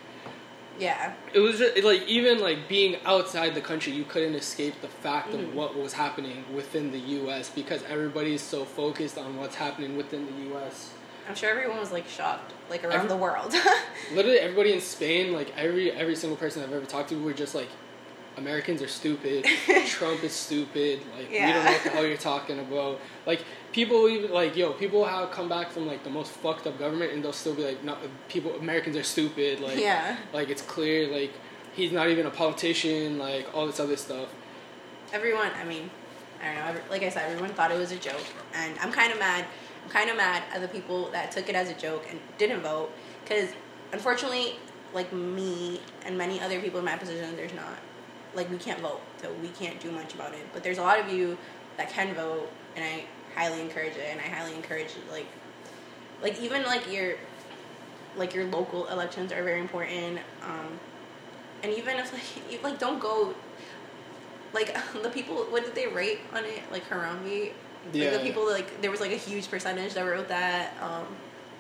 Speaker 2: Yeah.
Speaker 1: It was just, like even like being outside the country, you couldn't escape the fact mm-hmm. of what was happening within the U.S. because everybody's so focused on what's happening within the U.S.
Speaker 2: I'm sure everyone was like shocked, like around every, the world. [LAUGHS]
Speaker 1: literally, everybody in Spain, like every every single person I've ever talked to, were just like, Americans are stupid. [LAUGHS] Trump is stupid. Like yeah. we don't know what the hell you're talking about. Like people even like yo, people have come back from like the most fucked up government, and they'll still be like, no, people Americans are stupid. Like
Speaker 2: yeah,
Speaker 1: like it's clear. Like he's not even a politician. Like all this other stuff.
Speaker 2: Everyone, I mean, I don't know. Like I said, everyone thought it was a joke, and I'm kind of mad I'm kind of mad at the people that took it as a joke and didn't vote because unfortunately, like me and many other people in my position, there's not like we can't vote, so we can't do much about it. But there's a lot of you that can vote, and I highly encourage it, and I highly encourage like like even like your like your local elections are very important um and even if like you, [LAUGHS] like don't go like [LAUGHS] the people what did they write on it like Harambe
Speaker 1: Yeah.
Speaker 2: like the people like there was like a huge percentage that wrote that um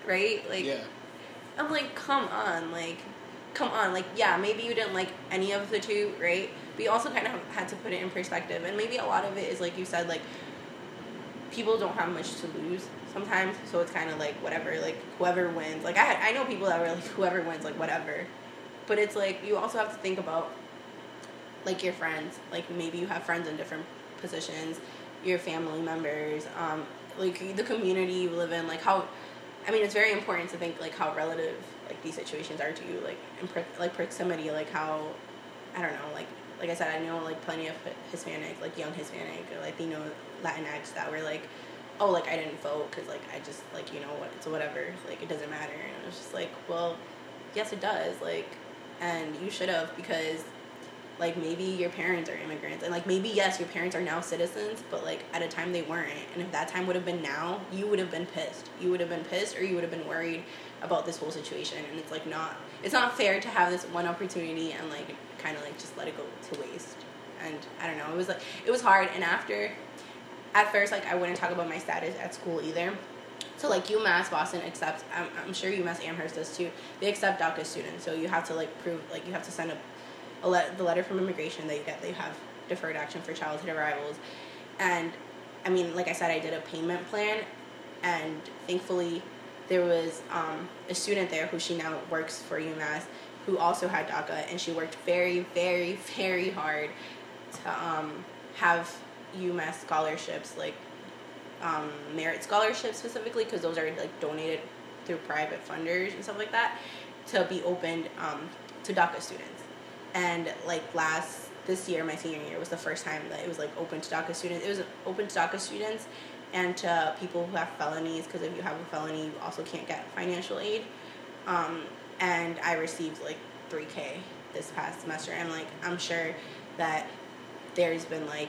Speaker 2: right like
Speaker 1: yeah.
Speaker 2: I'm like, come on, like, come on, like, yeah, maybe you didn't like any of the two, right? But you also kind of had to put it in perspective, and maybe a lot of it is like you said, like, people don't have much to lose sometimes, so it's kind of like whatever, like whoever wins. Like I had, I know people that were like [LAUGHS] whoever wins, like whatever, but it's like you also have to think about like your friends, like maybe you have friends in different positions, your family members, um, like the community you live in, like how I mean, it's very important to think like how relative like these situations are to you, like in pro- like proximity, like how I don't know, like like I said, I know like plenty of Hispanic, like young Hispanic or Latino Latinx that were like, oh, like I didn't vote because like I just like you know what, it's whatever, like it doesn't matter, and it was just like, well, yes, it does, like, and you should have because like maybe your parents are immigrants and like maybe yes your parents are now citizens but like at a time they weren't and if that time would have been now you would have been pissed. You would have been pissed or you would have been worried about this whole situation and it's like not it's not fair to have this one opportunity and like kind of like just let it go to waste. And i don't know it was like it was hard and after at first like i wouldn't talk about my status at school either. So like UMass Boston accepts I'm, I'm sure UMass Amherst does too. They accept DACA students so you have to like prove like you have to send a a le- the letter from immigration that you get, they have deferred action for childhood arrivals. And I mean, like I said, I did a payment plan, and thankfully, there was um, a student there who she now works for UMass who also had DACA, and she worked very, very, very hard to um, have UMass scholarships, like um, merit scholarships specifically, because those are like donated through private funders and stuff like that, to be opened um, to DACA students and like last this year my senior year was the first time that it was like open to DACA students. It was open to DACA students and to people who have felonies because if you have a felony you also can't get financial aid. Um, and I received like 3k this past semester. And like I'm sure that there's been like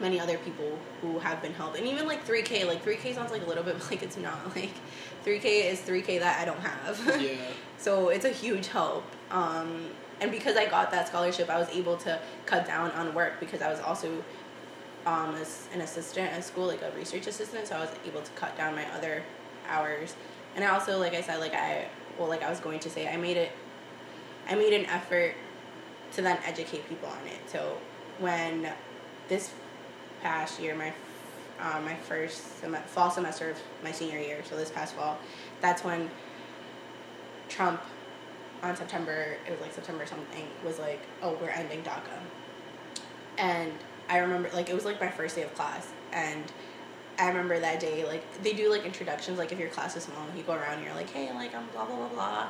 Speaker 2: many other people who have been helped. And even like 3k like 3k sounds like a little bit but [LAUGHS] like it's not like 3k is 3k that I don't have.
Speaker 1: Yeah. [LAUGHS]
Speaker 2: so it's a huge help. Um, and because I got that scholarship, I was able to cut down on work because I was also um, an assistant at school, like a research assistant. So I was able to cut down my other hours. And I also, like I said, like I well, like I was going to say, I made it. I made an effort to then educate people on it. So when this past year, my um, my first sem- fall semester of my senior year, so this past fall, that's when Trump on September, it was like September something, was like, oh, we're ending DACA. And I remember, like, it was like my first day of class. And I remember that day, like, they do like introductions, like, if your class is small, you go around and you're like, hey, like, I'm blah, blah, blah, blah.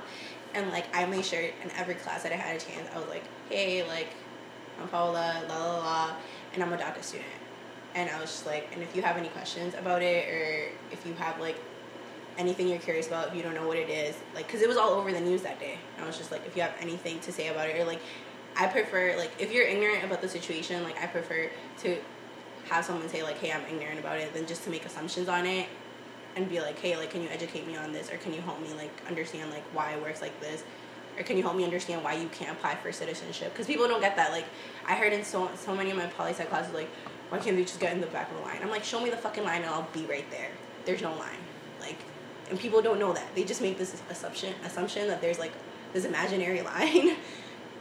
Speaker 2: And, like, I made sure in every class that I had a chance, I was like, hey, like, I'm Paula, la, la, la, and I'm a DACA student. And I was just like, and if you have any questions about it, or if you have, like, anything you're curious about, if you don't know what it is, like, because it was all over the news that day. I was just like, if you have anything to say about it, or like, I prefer, like, if you're ignorant about the situation, like, I prefer to have someone say, like, hey, I'm ignorant about it, than just to make assumptions on it and be like, hey, like, can you educate me on this, or can you help me, like, understand, like, why it works like this, or can you help me understand why you can't apply for citizenship? Because people don't get that. Like, I heard in so so many of my poli classes, like, why can't they just get in the back of the line? I'm like, show me the fucking line, and I'll be right there. There's no line, and people don't know that. They just make this assumption assumption that there's like this imaginary [LAUGHS] line,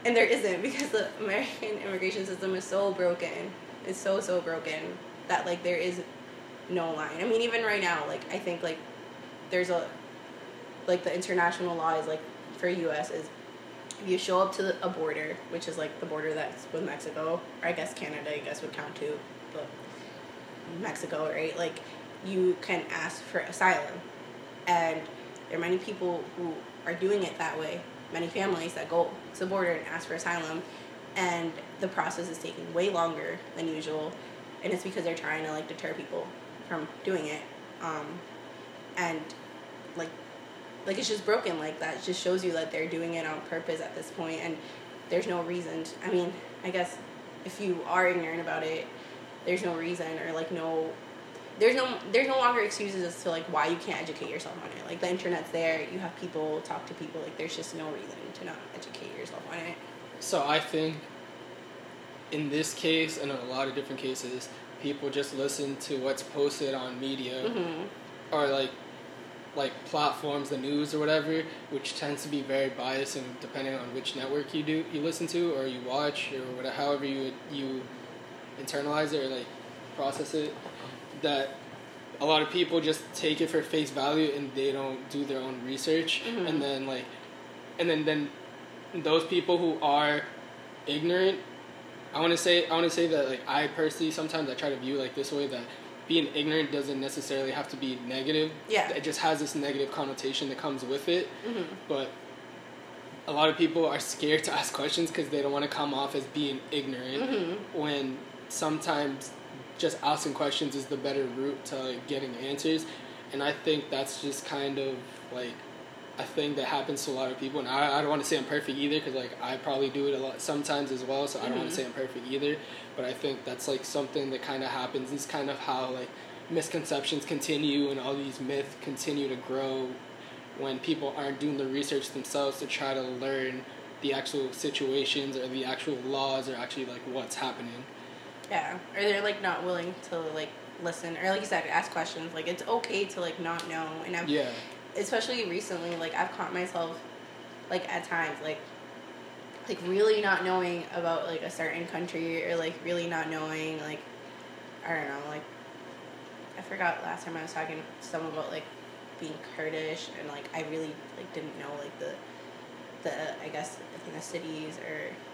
Speaker 2: and there isn't because the American immigration system is so broken. It's so so broken that like there is no line. I mean, even right now, like I think like there's a like the international law is like for U.S. is if you show up to a border, which is like the border that's with Mexico, or I guess Canada, I guess would count too, but Mexico, right? Like you can ask for asylum, and there are many people who are doing it that way. Many families that go to the border and ask for asylum, and the process is taking way longer than usual, and it's because they're trying to like deter people from doing it, um, and like like it's just broken like that. Just shows you that they're doing it on purpose at this point, and there's no reason. To, I mean, I guess if you are ignorant about it, there's no reason or like no there's no there's no longer excuses as to like why you can't educate yourself on it. Like the internet's there, you have people talk to people. Like there's just no reason to not educate yourself on it.
Speaker 1: So I think in this case and in a lot of different cases, people just listen to what's posted on media
Speaker 2: Mm-hmm.
Speaker 1: or like like platforms, the news or whatever, which tends to be very biased and depending on which network you do you listen to or you watch or whatever, however you you internalize it or like process it, that a lot of people just take it for face value and they don't do their own research
Speaker 2: Mhm.
Speaker 1: and then like and then then those people who are ignorant I want to say I want to say that like I personally sometimes I try to view like this way that being ignorant doesn't necessarily have to be negative.
Speaker 2: Yeah.
Speaker 1: It just has this negative connotation that comes with it.
Speaker 2: Mm-hmm.
Speaker 1: But a lot of people are scared to ask questions because they don't want to come off as being ignorant.
Speaker 2: Mm-hmm.
Speaker 1: When sometimes just asking questions is the better route to like getting answers, and I think that's just kind of like a thing that happens to a lot of people. And I, I don't want to say I'm perfect either because like I probably do it a lot sometimes as well. So I don't want to mm-hmm. say I'm perfect either. But I think that's like something that kind of happens. It's kind of how like misconceptions continue and all these myths continue to grow when people aren't doing the research themselves to try to learn the actual situations or the actual laws or actually like what's happening.
Speaker 2: Yeah, or they're like not willing to like listen, or like you said, ask questions. Like it's okay to like not know, and I've
Speaker 1: Yeah.
Speaker 2: especially recently, like I've caught myself, like at times, like like really not knowing about like a certain country, or like really not knowing like I don't know, like I forgot last time I was talking to someone about like being Kurdish, and like I really like didn't know like the the I guess ethnicities or the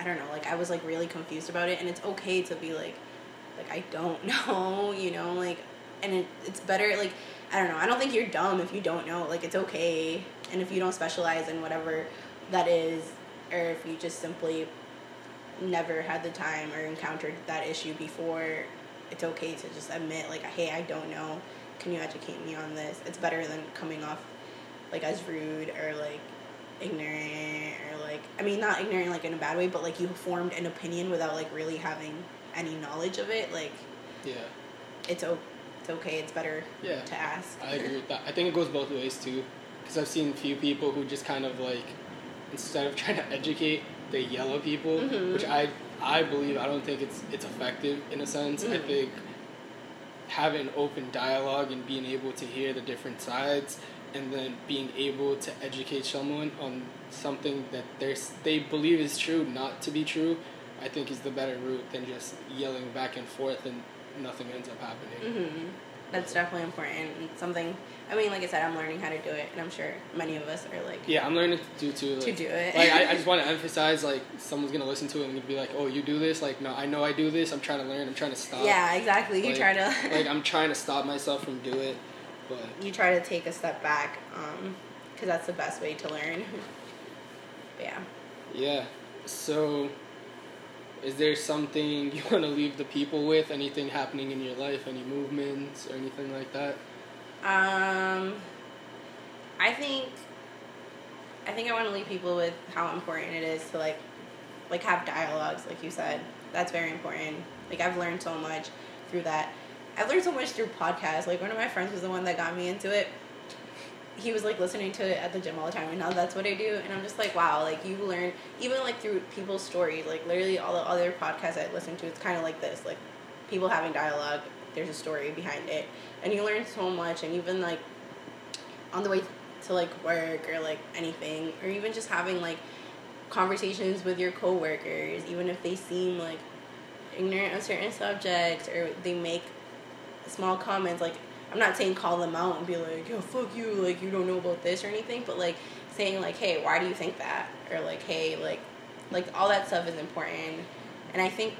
Speaker 2: I don't know, like I was like really confused about it, and it's okay to be like like I don't [LAUGHS] know, you know, like and it, it's better like I don't know. I don't think you're dumb if you don't know. Like it's okay, and if you don't specialize in whatever that is, or if you just simply never had the time or encountered that issue before, it's okay to just admit like, hey, I don't know. Can you educate me on this? It's better than coming off like as rude or like ignorant or like I mean not ignorant like in a bad way, but like you formed an opinion without like really having any knowledge of it. Like
Speaker 1: Yeah.
Speaker 2: it's o- it's okay. It's better
Speaker 1: Yeah.
Speaker 2: to ask.
Speaker 1: I agree with that. I think it goes both ways too, because I've seen a few people who just kind of like, instead of [LAUGHS] trying to educate, they yell at people,
Speaker 2: Mhm.
Speaker 1: which I I believe I don't think it's it's effective in a sense. I
Speaker 2: Mhm.
Speaker 1: think having open dialogue and being able to hear the different sides and then being able to educate someone on something that they they believe is true not to be true i think is the better route than just yelling back and forth and nothing ends up happening
Speaker 2: hmm That's definitely important. And something. I mean, like I said, I'm learning how to do it, and I'm sure many of us are like
Speaker 1: yeah i'm learning to do too like,
Speaker 2: to do it.
Speaker 1: like I, I just want to emphasize like someone's gonna listen to it and be like oh you do this like no i know i do this i'm trying to learn i'm trying to stop
Speaker 2: yeah, exactly. You
Speaker 1: Like-
Speaker 2: try to
Speaker 1: like [LAUGHS] i'm trying to stop myself from do it
Speaker 2: you try to take a step back, because that's the best way to learn. [LAUGHS] But yeah.
Speaker 1: Yeah. So, is there something you [LAUGHS] want to leave the people with? Anything happening in your life? Any movements or anything like that?
Speaker 2: Um, I think, I think I want to leave people with how important it is to like, like have dialogues, like you said. That's very important. Like I've learned so much through that. I've learned so much through podcasts. Like one of my friends was the one that got me into it. He was like listening to it at the gym all the time, and now that's what I do. And I'm just like, wow, like you learn even like through people's stories. Like literally all the other podcasts I listen to, it's kind of like this, like people having dialogue. There's a story behind it, and you learn so much. And even like on the way to like work or like anything, or even just having like conversations with your coworkers, even if they seem like ignorant on certain subjects or they make small comments like I'm not saying call them out and be like, yo, fuck you, like you don't know about this or anything, but like saying like, hey, why do you think that? Or like, hey, like like all that stuff is important. And I think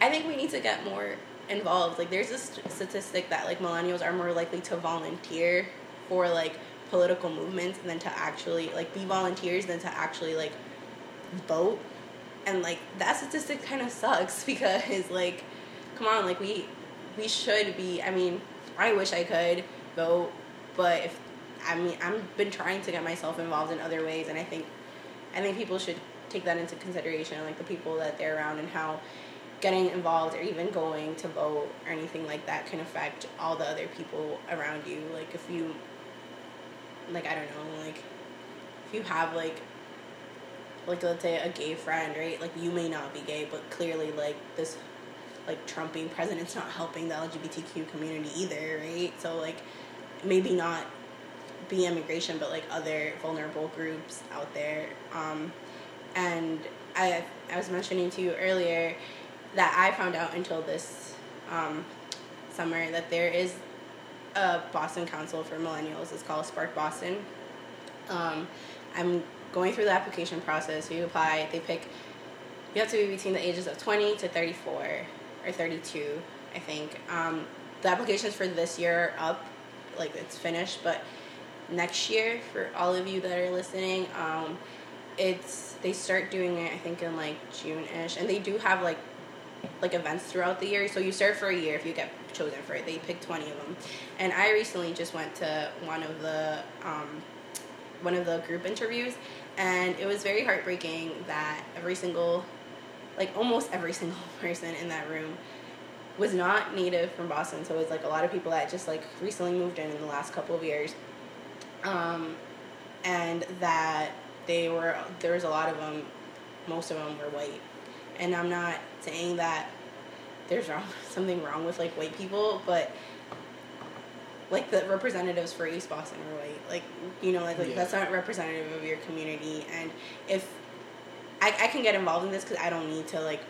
Speaker 2: I think we need to get more involved. Like there's this statistic that like millennials are more likely to volunteer for like political movements than to actually like be volunteers than to actually like vote. And like that statistic kind of sucks [LAUGHS] because like come on, like we we should be I mean, I wish I could vote, but if I mean I've been trying to get myself involved in other ways and I think I think people should take that into consideration, like the people that they're around and how getting involved or even going to vote or anything like that can affect all the other people around you. Like if you like I don't know, like if you have like like let's say a gay friend, right? Like you may not be gay, but clearly like this like Trump being president's not helping the LGBTQ community either, right? So like maybe not be immigration, but like other vulnerable groups out there. Um, and I I was mentioning to you earlier that I found out until this um, summer that there is a Boston Council for Millennials. It's called Spark Boston. Um, I'm going through the application process. You apply. They pick. You have to be between the ages of 20 to 34 or 32, I think. Um, the applications for this year are up, like it's finished, but next year for all of you that are listening, um, it's they start doing it I think in like June ish, and they do have like like events throughout the year. So you serve for a year if you get chosen for it. They pick twenty of them, and I recently just went to one of the um, one of the group interviews, and it was very heartbreaking that every single, like almost every [LAUGHS] single person in that room was not native from Boston. So it was like a lot of people that just like recently moved in in the last couple of years, um, and that they were there was a lot of them, most of them were white, and I'm not saying that there's wrong [LAUGHS] something wrong with like white people, but like the representatives for East Boston are white. Like you know, like, like yeah. that's not representative of your community. And if I, I can get involved in this because I don't need to like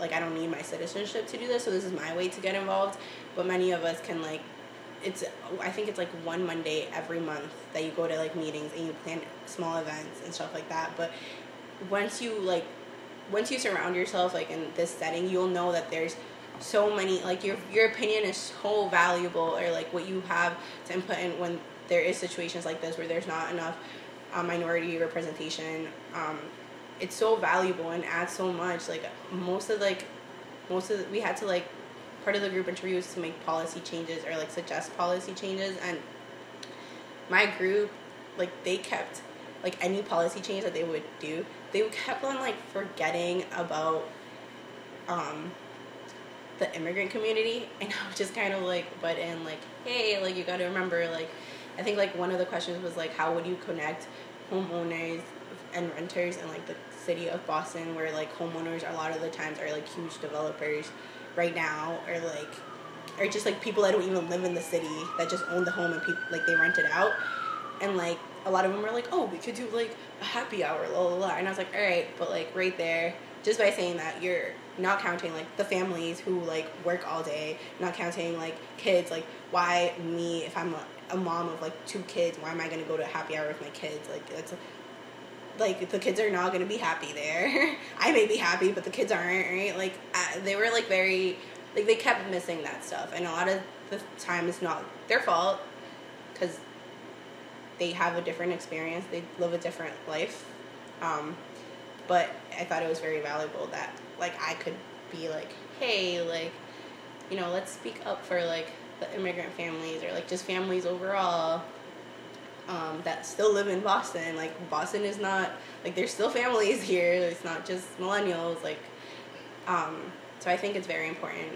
Speaker 2: like I don't need my citizenship to do this, so this is my way to get involved. But many of us can like it's I think it's like one Monday every month that you go to like meetings and you plan small events and stuff like that. But once you like once you surround yourself like in this setting, you'll know that there's so many like your your opinion is so valuable or like what you have to input in when there is situations like this where there's not enough uh, minority representation. Um, it's so valuable and adds so much. Like most of like most of the, we had to like part of the group interviews to make policy changes or like suggest policy changes and my group like they kept like any policy change that they would do they kept on like forgetting about um the immigrant community and I would just kind of like butt in like hey like you got to remember like I think like one of the questions was like how would you connect homeowners and renters in like the city of Boston where like homeowners a lot of the times are like huge developers right now or like or just like people that don't even live in the city that just own the home and people like they rent it out. And like a lot of them were like oh we could do like a happy hour la la la. And i was like all right but like right there just by saying that you're not counting like the families who like work all day not counting like kids like why me if i'm a, a mom of like two kids why am i going to go to a happy hour with my kids? Like it's like the kids are not going to be happy there. [LAUGHS] I may be happy, but the kids aren't, right? Like uh, they were like very like they kept missing that stuff, and a lot of the time it's not their fault because they have a different experience, they live a different life. Um, but I thought it was very valuable that like I could be like, hey, like you know, let's speak up for like the immigrant families or like just families overall um, that still live in Boston. Like Boston is not like there's still families here. It's not just millennials. Like, um, so I think it's very important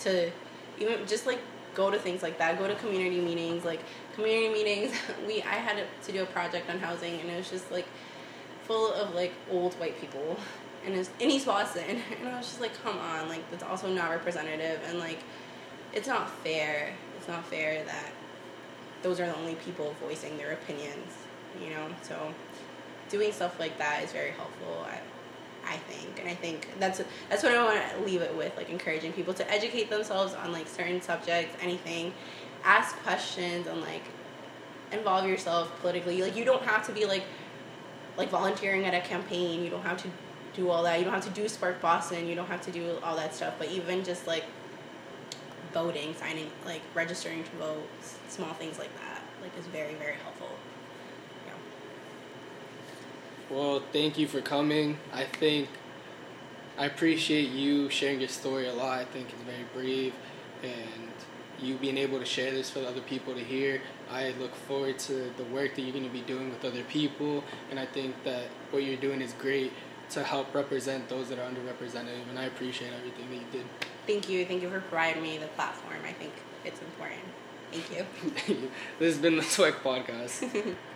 Speaker 2: to even just like go to things like that. Go to community meetings. Like community meetings, [LAUGHS] we I had to do a project on housing, and it was just like full of like old white people. And it's in East Boston, [LAUGHS] and I was just like, "Come on, like that's also not representative, and like, it's not fair. It's not fair that those are the only people voicing their opinions, you know? So doing stuff like that is very helpful. I, I think, and I think that's that's what I want to leave it with, like encouraging people to educate themselves on like certain subjects, anything, ask questions, and like involve yourself politically. Like you don't have to be like like volunteering at a campaign. You don't have to do all that. You don't have to do Spark Boston. You don't have to do all that stuff. But even just like voting, signing, like registering to vote, small things like that, like is very very helpful. Yeah.
Speaker 1: Well, thank you for coming. I think I appreciate you sharing your story a lot. I think it's very brave, and you being able to share this for other people to hear. I look forward to the work that you're going to be doing with other people, and I think that what you're doing is great. to help represent those that are underrepresented, and I appreciate everything that you did.
Speaker 2: Thank you. Thank you for providing me the platform. I think it's important. Thank you. [LAUGHS]
Speaker 1: this has been the Swag Podcast. [LAUGHS]